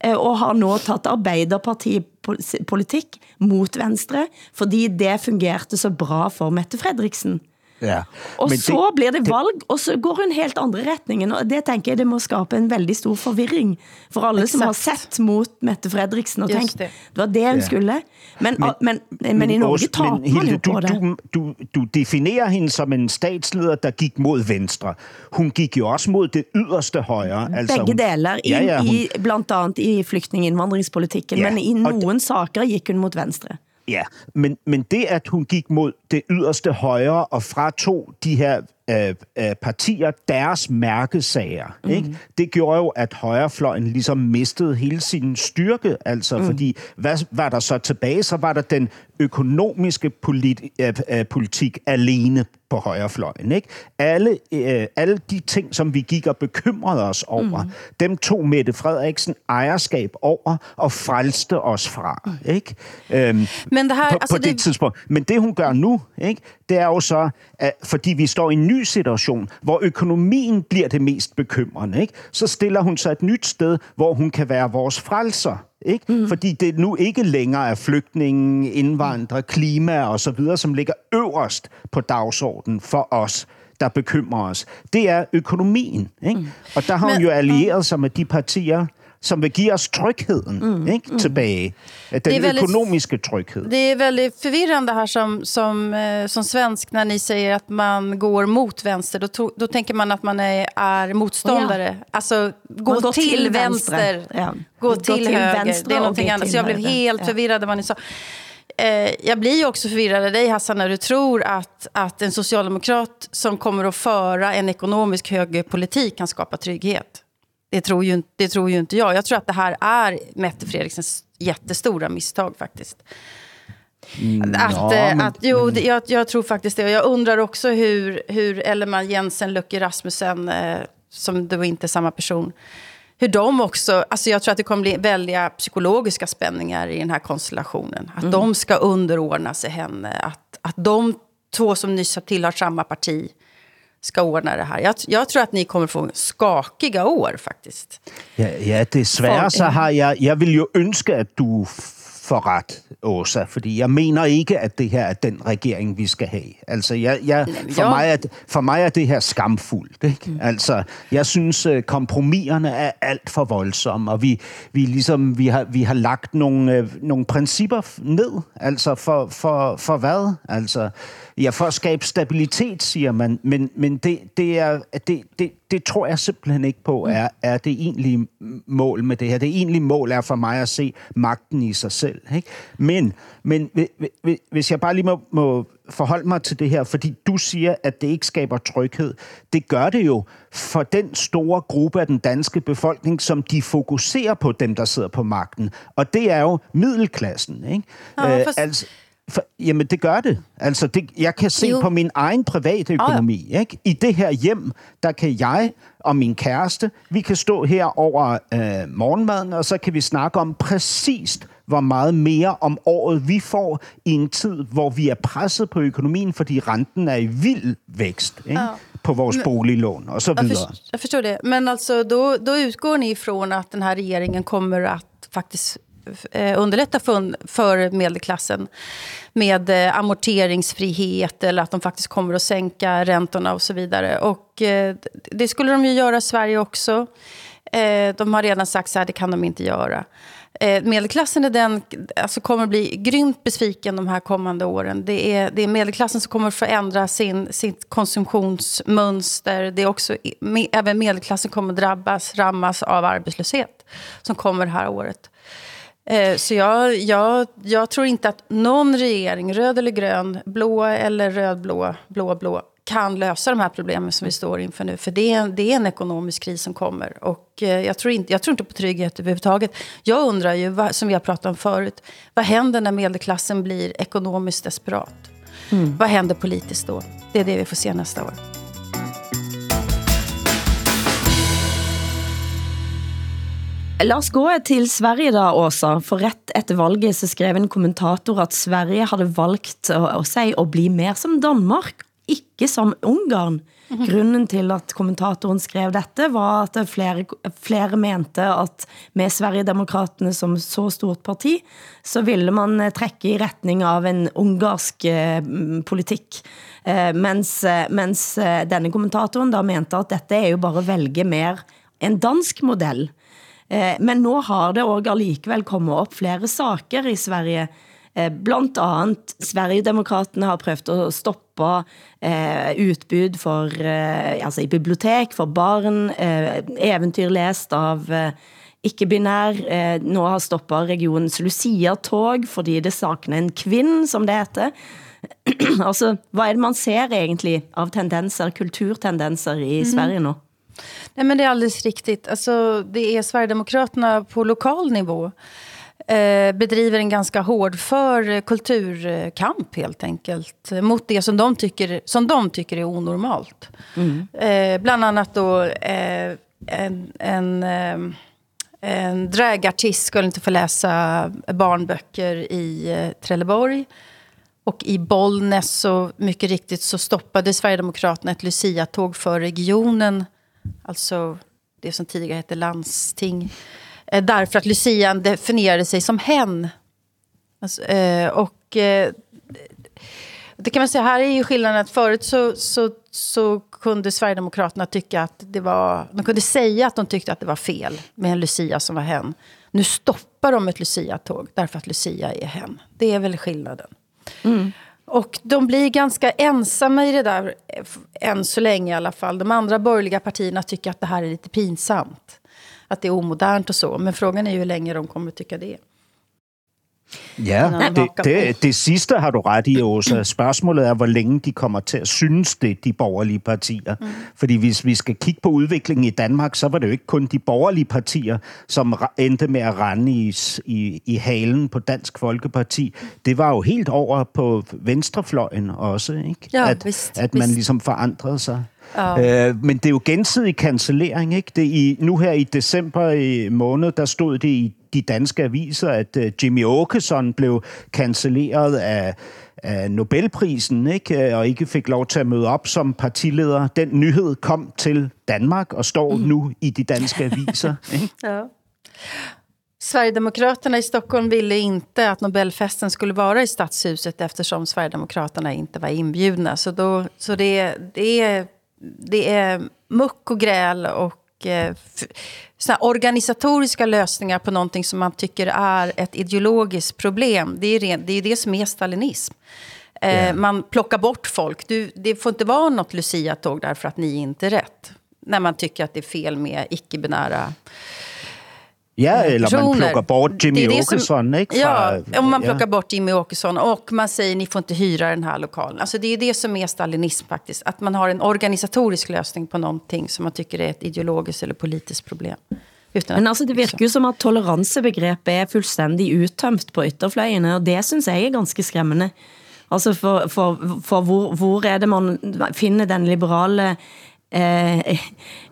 eh, og har nå taget Arbeiderpartipolitik mot Venstre, fordi det fungerte så bra for Mette Fredriksen. Ja. Og Men så blir det valg, og så går hun helt andre retningen, og det tænker jeg, det må skabe en veldig stor forvirring for alle som har Exakt. sett mot Mette Fredriksen og tænkt, det. det var det hun skulle. Men, men, men, men, i Norge Ås- tager man Hilde, jo på du, det. du, du, du definerer hende som en statsleder, der gik mod venstre. Hun gik jo også mod det yderste højre. Altså, Begge hun, deler, i, Ja, ja, hun, i, blandt andet i flygtninginvandringspolitikken, Ja, men i og nogle saker gik hun mod venstre. Ja. Men, men det, at hun gik mod det yderste højre og fratog de her øh, øh, partier deres mærkesager, mm. ikke? det gjorde jo, at højrefløjen ligesom mistede hele sin styrke. Altså, mm. fordi hvad var der så tilbage? Så var der den økonomiske polit, øh, øh, politik alene på højrefløjen. Ikke? Alle, øh, alle de ting, som vi gik og bekymrede os over, mm. dem tog Mette Frederiksen ejerskab over og frelste os fra. Ikke? Øhm, Men det her, på, altså på det, det- tidspunkt. Men det, hun gør nu, ikke, det er jo så, at fordi vi står i en ny situation, hvor økonomien bliver det mest bekymrende, ikke, så stiller hun sig et nyt sted, hvor hun kan være vores frelser. Ikke? Mm. Fordi det nu ikke længere er flygtninge, indvandrere, klima og så videre, som ligger øverst på dagsordenen for os der bekymrer os. Det er økonomien. Ikke? Mm. Og der har hun Men- jo allieret sig med de partier, som vil give os trygheden mm. Ikke? tilbage. Den Det er økonomiske tryghed. Det är väldigt förvirrande här som, som, eh, som svensk när ni säger att man går mot vänster. Då, to, då tänker man att man är, är motståndare. Alltså gå Man går till, till vänster, vänster. Ja. gå Gå till, till höger. vänster Det är någonting gå annat. Så jag blev helt Ja. förvirrad vad ni sa. Eh, jag blir ju också förvirrad av dig Hassan när du tror att, att en socialdemokrat som kommer att föra en ekonomisk högerpolitik kan skapa trygghet. Det tror, ju, inte- det tror ju inte jag. Jag tror att det här är Mette Fredriksens jättestora misstag faktiskt. Att, Mm, ja, eh, men- att, jo, det, jag, jag tror faktiskt det. Och jag undrar också hur, hur Elleman Jensen, Lucke Rasmussen, eh, som då inte är samma person, hur de också, alltså jag tror att det kommer bli väldiga psykologiska spänningar i den här konstellationen. Att de ska underordna sig henne, att, att de två som nyss har tillhört samma parti ska ordna det här. Jag, jag tror att ni kommer få skakiga år faktiskt. Ja, ja desværre For- så har jeg... Jeg vil jo ønske, at du får ret, Åsa, fordi jeg mener ikke, at det her er den regering, vi skal have. Altså, jeg, jeg, for, jo. mig er, for mig er det her skamfuldt. Ikke? Mm. Altså, jeg synes, øh, kompromiserne er alt for voldsomme, og vi, vi, ligesom, vi, har, vi har lagt nogle, øh, nogle principper ned. Altså, for, for, for hvad? Altså, ja, for at skabe stabilitet, siger man, men, men det, det, er, det, det, det tror jeg simpelthen ikke på, er, er det egentlige mål med det her. Det egentlige mål er for mig at se magten i sig selv. Ikke? Men, men hvi- hvi- hvis jeg bare lige må, må forholde mig til det her, fordi du siger, at det ikke skaber tryghed. Det gør det jo for den store gruppe af den danske befolkning, som de fokuserer på dem, der sidder på magten. Og det er jo middelklassen. Ikke? Nå, Øh, for- altså, for, jamen, det gør det. Altså, det, jeg kan se Jo. på min egen private økonomi. Ikke? I det her hjem, der kan jeg og min kæreste, vi kan stå her over øh, morgenmaden, og så kan vi snakke om præcist, hvor meget mere om året vi får i en tid, hvor vi er presset på økonomien, fordi renten er i vild vækst ikke? Ja. på vores boliglån og så videre. för, jag förstår det. Men alltså, då, då utgår ni ifrån att den här regeringen kommer att faktiskt Eh, underlätta för, för medelklassen med eh, amorteringsfrihet eller att de faktiskt kommer att sänka räntorna och så vidare. Och eh, det skulle de ju göra i Sverige också. Eh, de har redan sagt så här, det kan de inte göra. Eh, medelklassen är den, alltså kommer bli grymt besviken de här kommande åren. Det är, det är medelklassen som kommer förändra sin, sitt konsumtionsmönster. Det är också, även medelklassen kommer drabbas, rammas av arbetslöshet som kommer det här året. Eh, Så jag, jag, jag tror inte att någon regering, röd eller grön, blå eller rödblå, blå, blå, kan lösa de här problemen som vi står inför nu. För det är, en- det är en ekonomisk kris som kommer. Och eh, jag tror inte, jag tror inte på trygghet överhuvudtaget. Jag undrar ju, vad, som vi har pratat om förut, vad händer när medelklassen blir ekonomiskt desperat? Vad händer politiskt då? Det är det vi får se nästa år. La oss gå til Sverige da, Åsa. For rett etter valget så skrev en kommentator at Sverige hadde valgt å, å si å bli mer som Danmark, ikke som Ungarn. Grunden til at kommentatoren skrev dette var at flere, flere mente at med Sverigedemokraterne som så stort parti, så ville man trekke i retning av en ungarsk eh, politikk. Eh, mens, eh, mens eh, denne kommentatoren da mente at dette er jo bare å velge mer en dansk modell. Eh, Men nå har det også allikevel kommet op flere saker i Sverige. Eh, Blandt andet Sverigedemokraterne har prøvet å stoppe eh, utbud for, eh, altså i bibliotek for barn, eh, eventyr lest av eh, ikke-binær. Eh, nå har stoppet regionens Lucia-tog, fordi det sakner en kvinn, som det heter. altså, hvad er det man ser egentlig av tendenser, kulturtendenser i Sverige nå? Nej, men det är alldeles riktigt. Alltså, det är Sverigedemokraterna på lokal nivå eh, bedriver en ganska hårdför kulturkamp helt enkelt. Mot det som de tycker, som de tycker är onormalt. Eh, bland annat då eh, en, en, eh, en dragartist skulle inte få läsa barnböcker i eh, Trelleborg. Och i Bollnäs så mycket riktigt så stoppade Sverigedemokraterna ett Lucia-tåg för regionen. Alltså det som tidigare hette landsting. Eh, därför att Lucian definierade sig som hen. Alltså, eh, och eh, det kan man säga, här är ju skillnaden att förut så, så, så kunde Sverigedemokraterna tycka att det var... De kunde säga att de tyckte att det var fel med en Lucia som var hen. Nu stoppar de ett Lucia-tåg därför att Lucia är hen. Det är väl skillnaden. Mm. Och de blir ganska ensamma i det där, eh, än så länge i alla fall. De andra borgerliga partierna tycker att det här är lite pinsamt. Att det är omodernt och så. Men frågan är ju hur länge de kommer att tycka det. Ja, Nå, det, det, det sidste har du ret i, Åsa. Spørgsmålet er, hvor længe de kommer til at synes det, de borgerlige partier. Mm. Fordi hvis vi skal kigge på udviklingen i Danmark, så var det jo ikke kun de borgerlige partier, som endte med at rende i, i, i halen på Dansk Folkeparti. Det var jo helt over på venstrefløjen også, ikke? Ja, at, vist, at man vist. ligesom forandrede sig. Øh, men det er jo gensidig cancellering, ikke? Det i, nu her i december i måned, der stod det i de danske aviser, at uh, Jimmy Åkesson blev cancelleret af, af Nobelprisen, ikke? Øh, og ikke fik lov til at møde op som partileder. Den nyhed kom til Danmark og står mm. nu i de danske aviser. Ikke? Ja. Sverigedemokraterna i Stockholm ville inte att Nobelfesten skulle vara i Stadshuset eftersom Sverigedemokraterna inte var inbjudna. Så, då, så det, det, är, det är muck och gräl och eh, såna organisatoriska lösningar på någonting som man tycker är ett ideologiskt problem. Det är det, det, är det som är stalinism. Eh, Man plockar bort folk. Du, det får inte vara något Lucia-tåg därför att ni inte är rätt. När man tycker att det är fel med icke-binära Ja, eller man personer. plockar bort Jimmy Det är det som- Åkesson, ikke? Ja, Fra- om man ja. plockar bort Jimmy Åkesson och man säger ni får inte hyra den här lokalen. Alltså det är det som är stalinism faktiskt. Att man har en organisatorisk lösning på någonting som man tycker är ett ideologiskt eller politiskt problem. Utan Men altså, det virker jo som at toleransebegrebet er fuldstændig uttømt på ytterfløjene, og det synes jeg er ganske skræmmende. Altså, for, for, for hvor, hvor er det man finder den liberale Eh, eh,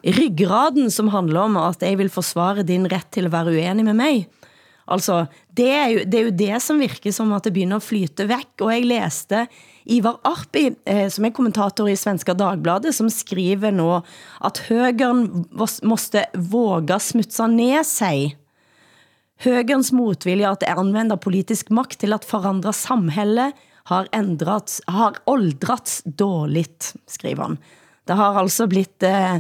ryggraden, som handler om at jeg vil forsvare din ret til at være uenig med mig? Altså, det er, jo, det er jo det, som virker som at det begynder at flyte væk. Og jeg læste Ivar Arpi, eh, som er kommentator i Svenska Dagbladet, som skriver nå, at høgern måste våga smutsa ned sig. Högerns motvilja att använda politisk makt till att förändra samhället har ändrats, har åldrats dåligt, skriver han. Det har altså blitt, eh,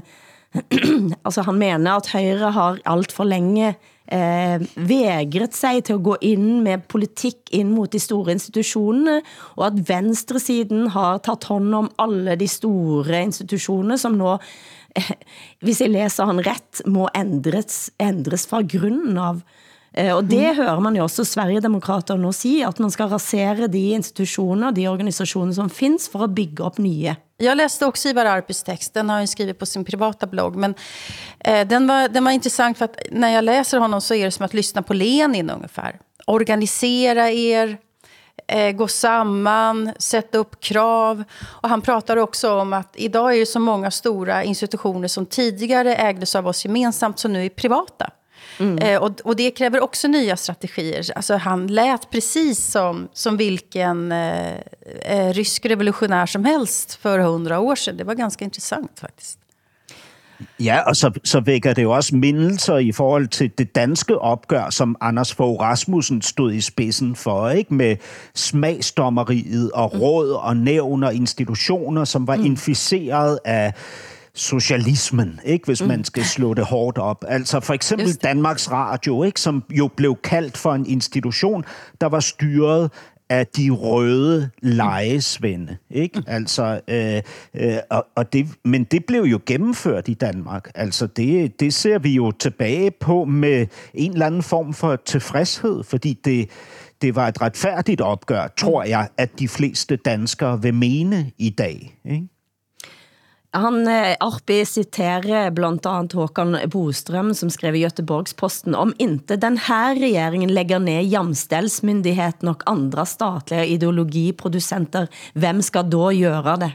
altså han mener at Høyre har alt for længe eh, vægret sig til at gå ind med politik ind mod de store institutioner, og at venstresiden har taget hånd om alle de store institutioner, som nå, eh, hvis jeg læser han ret, må ændres, ændres fra grunden av. Eh, og det hører man jo også Sverigedemokrater nu sige, at man skal rasere de institutioner, de organisationer som finns for at bygge op nye. Jag läste också Ivar Arpis text, den har han skrivit på sin privata blogg. Men eh, den, var, den var intressant för att när jag läser honom så är det som att lyssna på Lenin ungefär. Organisera er, eh, gå samman, sätta upp krav. Och han pratar också om att idag är det så många stora institutioner som tidigare ägdes av oss gemensamt som nu är privata. Eh, och, och det kräver också nya strategier. Alltså, han lät precis som, som vilken eh, eh, rysk revolutionär som helst för hundra år sedan. Det var ganska intressant faktiskt. Ja, og så, så vækker det jo også mindelser i forhold til det danske opgør, som Anders Fogh Rasmussen stod i spidsen for, ikke? Med smagsdommeriet og råd og nævn og institutioner, som var inficeret af socialismen, ikke? hvis man skal slå det hårdt op. Altså for eksempel. Danmarks Radio, ikke? som jo blev kaldt for en institution, der var styret af de røde lejesvende. Ikke? Altså, øh, øh, og, og det, men det blev jo gennemført i Danmark. Altså, det, det ser vi jo tilbage på med en eller anden form for tilfredshed, fordi det, det var et retfærdigt opgør, tror jeg, at de fleste danskere vil mene i dag. Ikke? Han, eh, Arpi citerer blandt andet Håkan Bostrøm, som skrev i Göteborgsposten, om inte den här regeringen lægger ned jamstälsmyndigheten og andre statliga ideologiproducenter, hvem skal då göra det?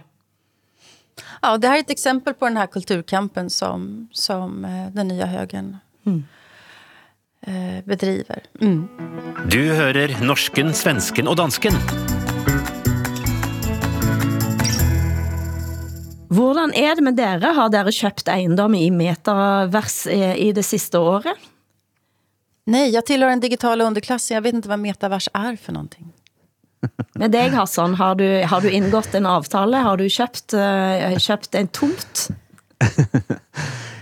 Ja, det här är ett exempel på den här kulturkampen som, som eh, den nya högern eh, bedriver. Mm. Du hører norsken, svensken og dansken. Hvordan er det med dere? Har dere købt ejendom i metavers eh, i det sidste året? Nej, jag tillhör den digitala underklassen. Jag vet inte vad metavers är för någonting. Med dig, Hassan, har du, har du indgått en avtale? Har du købt, eh, købt en tomt?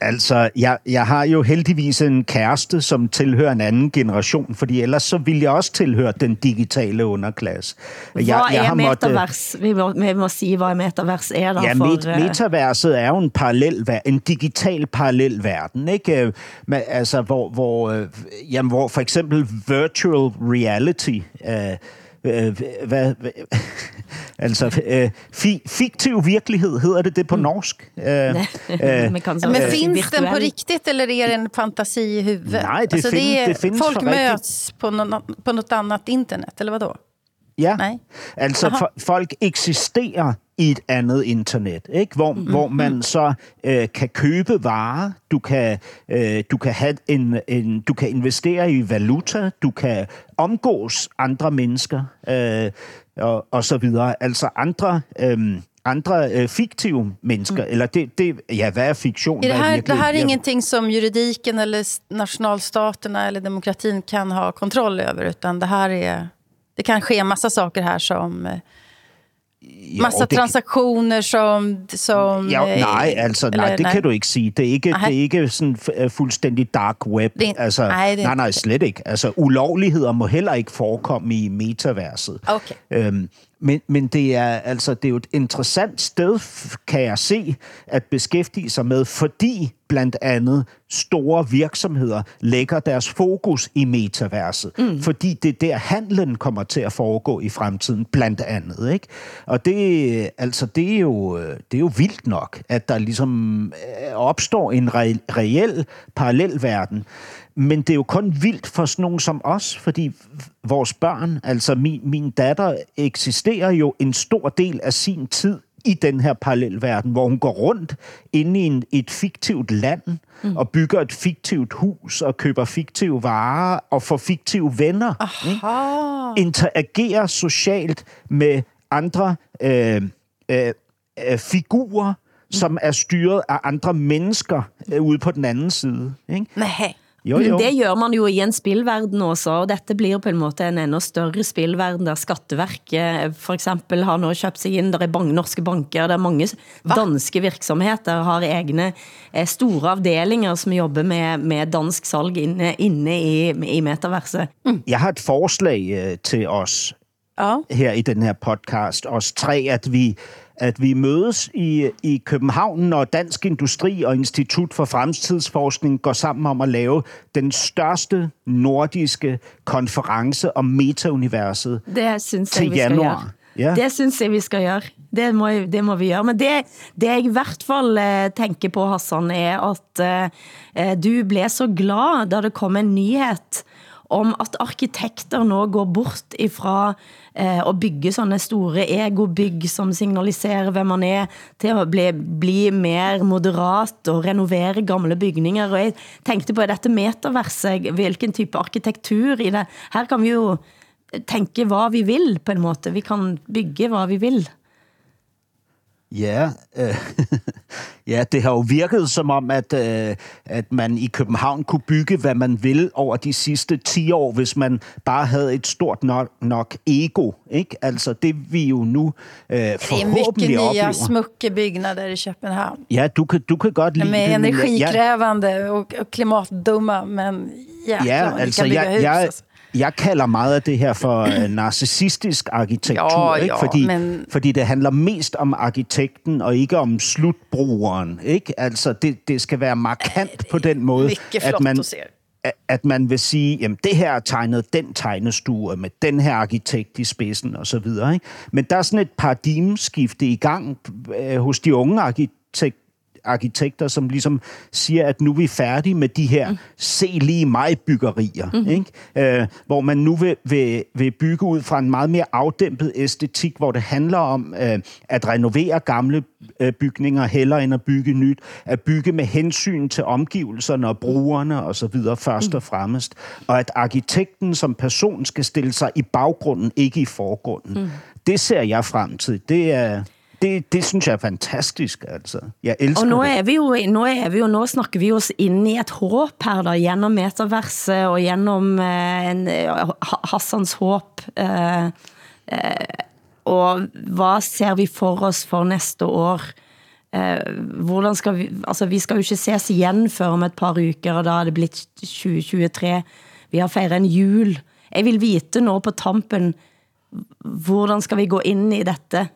Altså, jeg, jeg har jo heldigvis en kæreste, som tilhører en anden generation, fordi ellers så ville jeg også tilhøre den digitale underklasse. Hvad jeg, er har metavers? Vi må, vi må sige, hvad metavers er der Ja, for... met, eh, metaverset er jo en parallel, en digital parallel verden, ikke? Øh, Men, altså, hvor, hvor, øh, jamen, hvor for eksempel virtual reality, øh, øh, hvad, hvad, altså øh, fi, fiktiv virkelighed hedder det det på norsk. Øh, øh, så, Men finns den på virtuell- riktigt eller är det en fantasi i huvudet? Nej, det fin- det finns Folk möts på, någon, på något annat internet, eller vad då? Ja, Nej. altså Aha. for, folk eksisterer i et andet internet, ikke? Hvor, mm-hmm. hvor man så øh, kan købe varer, du kan, øh, du kan have en, en, du kan investere i valuta, du kan omgås andre mennesker øh, og, og så videre. Altså andre øh, andre øh, fiktive mennesker. Eller det, det, ja, hvad er fiktion? Är det, här, det här är ingenting som juridiken eller nationalstaterna eller demokratin kan ha kontroll över, utan det här är... Det kan ske massa saker här som... eh, jo, Massa det- transaktioner som... som Ja, eh, nej, altså, nej, eller- det kan du ikke sige. Det er ikke, Nej. det er ikke sådan øh, fuldstændig dark web. Det altså, nej, det nej, nej, slet ikke. Altså, ulovligheder må heller ikke forekomme i metaverset. Okay. Øhm, men, men det er altså det er jo et interessant sted, kan jeg se, at beskæftige sig med, fordi blandt andet store virksomheder lægger deres fokus i metaverset. Mm. Fordi det er der, handlen kommer til at foregå i fremtiden, blandt andet. Ikke? Og det, altså, det, er jo, det er jo vildt nok, at der ligesom øh, opstår en re- reel parallelverden. Men det er jo kun vildt for sådan nogen som os, fordi vores børn, altså min, min datter, eksisterer jo en stor del af sin tid i den her parallelverden, hvor hun går rundt inde i en, et fiktivt land mm. og bygger et fiktivt hus og køber fiktive varer og får fiktive venner. Ikke? Interagerer socialt med andre øh, øh, øh, figurer, som er styret af andre mennesker øh, ude på den anden side. Ikke? Nej. Jo, Men jo. det gjør man jo i en spilverden også, og dette blir på en måte en enda større spilverden, der Skatteverket for eksempel har nå købt sig ind, der er bank, norske banker, der er mange danske virksomheder, har egne eh, store afdelinger, som jobber med, med dansk salg inne, inne i, i metaverset. Jeg har et forslag øh, til os Ja. her i den her podcast, os tre, at vi, at vi mødes i, i København, når Dansk Industri og Institut for Fremtidsforskning går sammen om at lave den største nordiske konference om metauniverset. Det synes Til jeg, januar. Ja. Det synes jeg, vi skal gøre. Det må, det må vi gøre. Men det, det jeg i hvert fall eh, tænker på, Hassan, er at eh, du blev så glad, da det kom en nyhed om at arkitekter nå går bort ifra eh, at bygge sådanne store egobygg, som signaliserer, hvem man er, til at bli, bli mer moderat og renovere gamle bygninger. Og jeg tænkte på, dette metaverset, hvilken type arkitektur i det? Her kan vi jo tænke, hvad vi vil på en måte. Vi kan bygge, hvad vi vil. Ja, øh, ja, det har jo virket som om, at, øh, at man i København kunne bygge, hvad man vil over de sidste 10 år, hvis man bare havde et stort nok, nok ego. Ikke? Altså det vi jo nu øh, Det är mycket forhåbentlig nya oplever. smucke byggnader i Köpenhamn. Ja, du kan, du kan godt lide det. men jeg- energikrävande och, och klimatdumma, men Ja, vi altså kan jeg, hus. jeg, alltså. Jeg kalder meget af det her for øh, narcissistisk arkitektur, Ja, ikke? ja, fordi, men- fordi det handler mest om arkitekten og ikke om slutbrugeren. Ikke? Altså det, det skal være markant på den måde, at man, at- at man vil sige, jamen det her er tegnet den tegnestue med den her arkitekt i spidsen og så videre. Ikke? Men der er sådan et paradigmeskifte i gang øh, hos de unge arkitekt, arkitekter, som ligesom siger, at nu er vi færdige med de her se lige mig byggerier, mm. ikke? Øh, hvor man nu vil, vil, vil bygge ud fra en meget mere afdæmpet æstetik, hvor det handler om øh, at renovere gamle øh, bygninger hellere end at bygge nyt, at bygge med hensyn til omgivelserne og brugerne og så videre først og fremmest, og at arkitekten som person skal stille sig i baggrunden, ikke i forgrunden. Mm. Det ser jeg frem til. Det er det, det synes jeg er fantastisk, altså. Jeg elsker Og nu det. er vi jo, nu er vi jo, nå snakker vi os ind i et håb her da, gennem metaverset og gennem eh, en, eh, Ha- Hassans håb. Eh, eh, og hvad ser vi for os for næste år? Eh, hvordan skal vi, altså vi skal jo ikke ses igen før om et par uker, og da er det blitt 2023. Vi har fejret en jul. Jeg vil vite nå på tampen, hvordan skal vi gå ind i dette?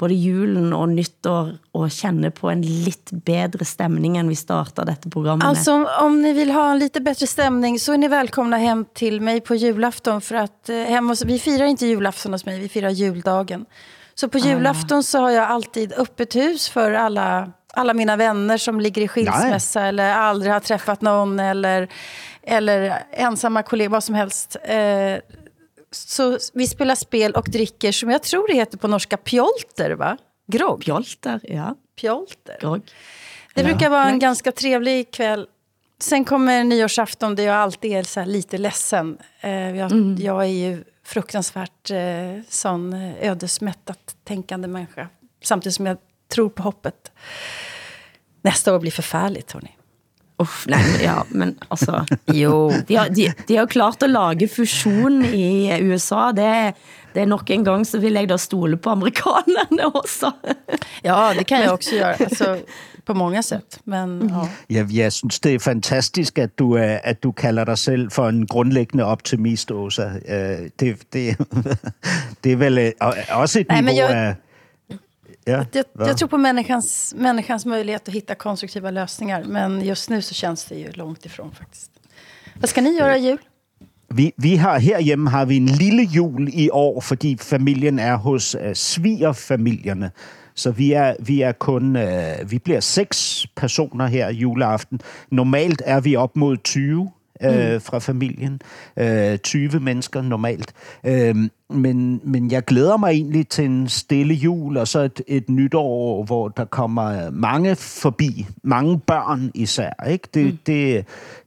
Både julen og nytår og känne på en lidt bedre stemning än vi startar detta programmet med. Alltså om, ni vill ha en lite bättre stämning så är ni välkomna hem till mig på julafton. För att eh, hemma hos, vi firar inte julafton hos mig, vi firar juldagen. Så på julafton så har jag alltid öppet hus för alla, alla mina vänner som ligger i skilsmässa eller aldrig har träffat någon eller, eller ensamma kollegor, vad som helst. Eh, så vi spelar spel och dricker som jag tror det heter på norska pjolter, va? Grogg. Pjolter, ja. Pjolter. Grogg. Det brukar vara en ganska trevlig kväll. Sen kommer nyårsafton där jag alltid är så här lite ledsen. Eh, jag, Mm. jag är ju fruktansvärt eh, sån eh, ödesmättat tänkande människa. Samtidigt som jag tror på hoppet. Nästa år blir förfärligt, hörni. Uff, nei, men- ja, men altså Jo. de har, de, de har klart å lage fusjon i USA. Det, det er nok en gang så vil jeg da stole på amerikanerne også. Ja, det kan jag också göra. Alltså, på många sätt. Men ja. Jeg, jeg synes, det er fantastisk, at du, øh, at du kalder dig selv for en grundlæggende optimist, Åsa. Øh, Det, det, det er vel øh, og- også et Nej, niveau jeg- af... Ja, jag, jag tror på människans, människans möjlighet att hitta konstruktiva lösningar. Men just nu så känns det ju långt ifrån faktiskt. Vad ska ni göra i jul? Vi, vi har herhjemme har vi en lille jul i år, fordi familien er hos øh, svigerfamilierne. Så vi er, vi er kun, øh, vi bliver seks personer her juleaften. Normalt er vi op mod 20 øh, fra familien. Øh, 20 mennesker normalt. Øh, men, men jeg glæder mig egentlig til en stille jul, og så et, et nytår, hvor der kommer mange forbi. Mange børn især. Ikke? Det, mm. det,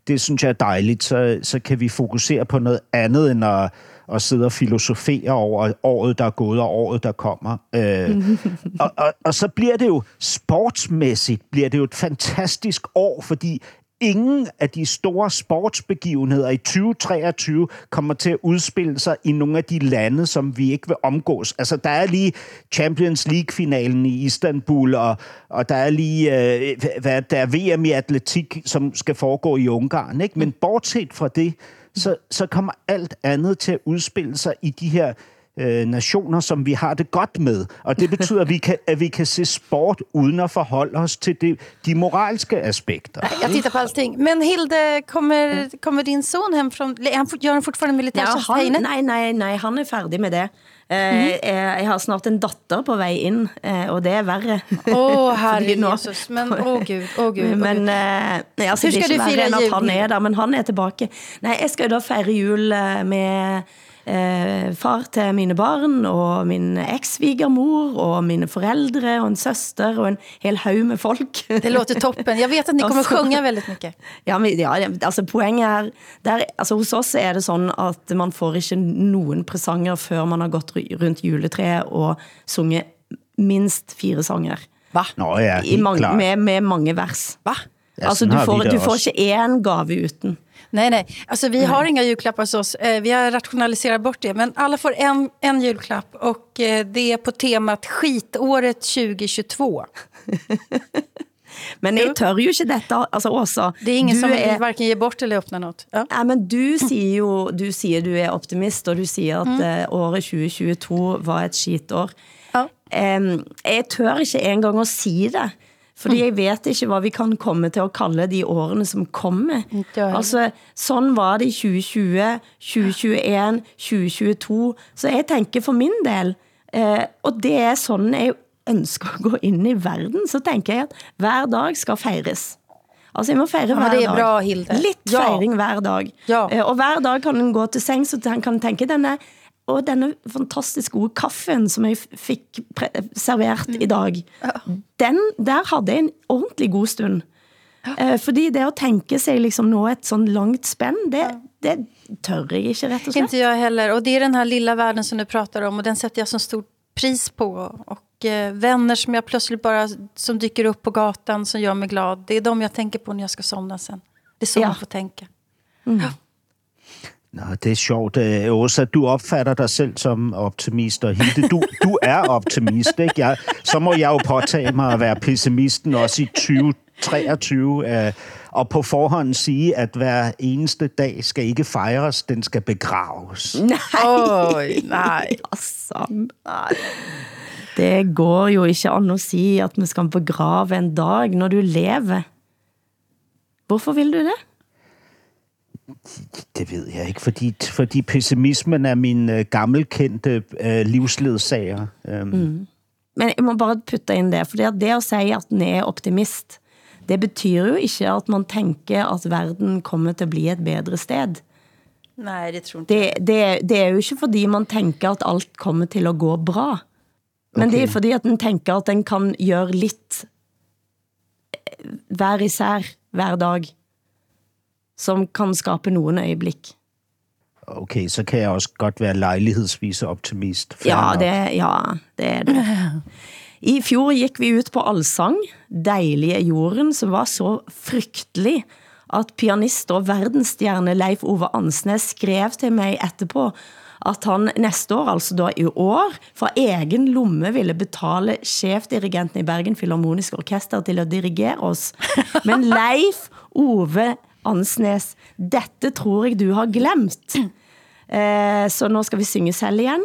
det synes jeg er dejligt. Så, så kan vi fokusere på noget andet, end at, at sidde og filosofere over året, der er gået, og året, der kommer. Øh, og, og, og så bliver det jo sportsmæssigt, bliver det jo et fantastisk år, fordi ingen af de store sportsbegivenheder i 2023 kommer til at udspille sig i nogle af de lande, som vi ikke vil omgås. Altså, der er lige Champions League-finalen i Istanbul, og, og der er lige øh, hvad, der er VM i atletik, som skal foregå i Ungarn. Ikke? Men bortset fra det, så, så kommer alt andet til at udspille sig i de her øh, nationer, som vi har det godt med. Og det betyder, at vi kan, at vi kan se sport uden at forholde os til det, de moralske aspekter. Jag tittar på allting. Men Hilde, kommer, kommer din son hem från... är Han, gör han fortfarande Ja, militärtjänst nei, nei, nei, han er ferdig med det. Eh, jeg, jeg har snart en datter på vei inn, eh, og det er verre. Åh, herre Fordi nå- Jesus. Men åh gud, åh gud. åh Men gud. eh, nei, altså, Hur det er skal ikke verre enn at han er der, men han er tilbake. Nei, jeg skal jo da feire jul med eh, far til mine barn, og min eks-svigermor, og mine forældre, og en søster, og en hel haug med folk. Det låter toppen. Jag vet att ni kommer Alltså- sjunga väldigt mycket. Ja, men, ja, altså poenget er, der, altså hos oss er det sånn at man får ikke noen presanger før man har gått rundt juletreet og sunget minst fire sanger. Va? Nå ja, I mange, med, med mange vers. Va? Ja, altså, sådan du får, du får ikke én gave uten. Nej, nej. Alltså, vi har inga julklappar hos oss. Eh, Vi har rationaliserat bort det. Men alla får en, en julklapp. Och eh, det är på temat skitåret 2022. Men jeg tør jo ikke dette, altså Åsa. Det är ingen som er- varken ge bort eller öppna något. Ja. Nei, men du sier jo du, sier du er optimist, og du sier at eh, året 2022 var et skitår. Ja. Em, jeg tør ikke engang å si det, fordi jeg vet ikke hvad vi kan komme til at kalde de årene som kommer. Heller. Altså, sådan var det i 2020, 2021, 2022. Så jeg tænker for min del, eh, og det er sådan jeg ønsker at gå ind i verden, så tænker jeg at hver dag skal fejres. Altså, jeg må fejre men hver det er dag. bra, Hilde. Lidt Ja. fejring hver dag. Ja. Eh, Og hver dag kan den gå til seng, så han kan tænke denne, og denne fantastisk gode kaffen, som jeg fik serveret i dag, den, der havde jeg en ordentlig god stund. Eh, Fordi det at tænke sig liksom nå et sånn langt spænd, det, det tør jeg ikke rett og slett. Inte jag heller. Och det är den här lilla världen som du pratar om. Och den sätter jag så stort pris på. Och eh, vänner som jag plötsligt bara som dyker upp på gatan som gör mig glad. Det är de jag tänker på när jag ska somna sen. Det är så Ja. man får tänka. Nå, det er sjovt. Øh, Åsa, du opfatter dig selv som optimist, og Hilde, du, du er optimist, ikke? Jeg, så må jeg jo påtage mig at være pessimisten også i 2023, øh, og på forhånd sige, at hver eneste dag skal ikke fejres, den skal begraves. Oj, nej. Altså, nej. Det går jo ikke an at sige, at vi skal begrave en dag, når du lever. Hvorfor vil du det? Det ved jeg ikke, fordi, fordi pessimismen er min øh, gammelkendte øh, livsledsager. Øhm, mm. Men jeg må bare putte ind det, fordi at det at sige, at den er optimist, det betyder jo ikke, at man tænker, at verden kommer til at blive et bedre sted. Nej, det tror inte Det, det, det er jo ikke fordi man tænker, at alt kommer til at gå bra. Men okay. det er fordi, at den tænker, at den kan gøre lidt eh, hver især, hver dag, som kan skabe nogen øjeblik. Okay, så kan jeg også godt være lejlighedsvis optimist. Ja, det, ja, det er det. I fjor gik vi ut på allsang, Dejlige jorden, som var så frygtelig, at pianist og verdensstjerne Leif Ove Ansnes skrev til mig etterpå, at han næste år, altså da i år, fra egen lomme ville betale chefdirigenten i Bergen Philharmoniske Orkester til at dirigere oss. Men Leif Ove Ansnes, dette tror jeg du har glemt. Eh, så nu skal vi synge selv igen.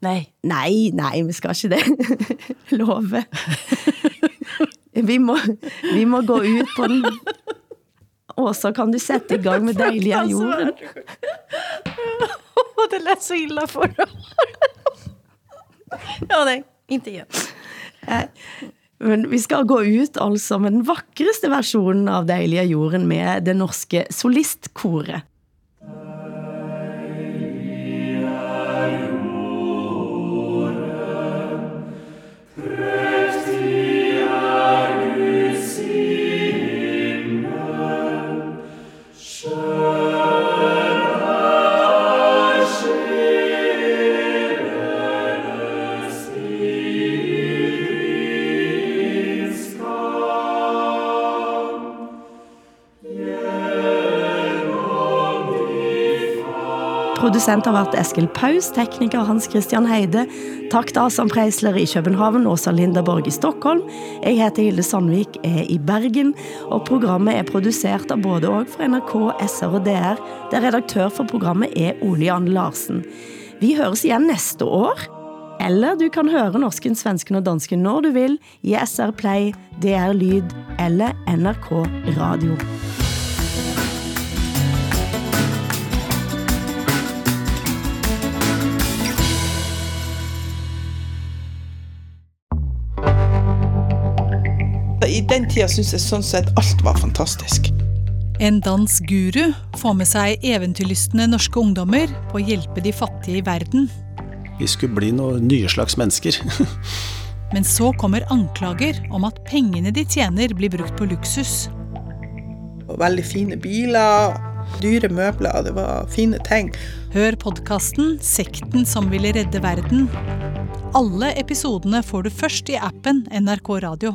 Nej. Nej, nej, vi skal ikke det. Love. Vi må, vi må gå ut på den. Og så kan du sætte i gang med dejlige jorden. Åh, det lät så illa för Ja, nej, inte igen. Men vi skal gå ut altså med den vakreste versionen av Dejlige jorden med det norske solistkoret. Producent har været Eskil Paus, tekniker Hans Christian Heide, takt Asan Preisler i København, Åsa Linderborg i Stockholm. Jeg heter Hilde Sandvik, er i Bergen, og programmet er produceret av både og for NRK, SR og DR, der redaktør for programmet er Ole Jan Larsen. Vi høres igen næste år, eller du kan høre norsken, svensken og dansken når du vil i SR Play, DR Lyd eller NRK Radio. I den tida synes jeg sånn sett alt var fantastisk. En dansk guru får med seg eventyrlystne norske ungdommer på å hjelpe de fattige i verden. Vi skulle bli noen nye slags mennesker. Men så kommer anklager om at pengene de tjener blir brukt på luksus. Veldig fine biler, dyre møbler, det var fine ting. Hør podkasten 'Sekten som ville redde verden'. Alle episodene får du først i appen NRK Radio.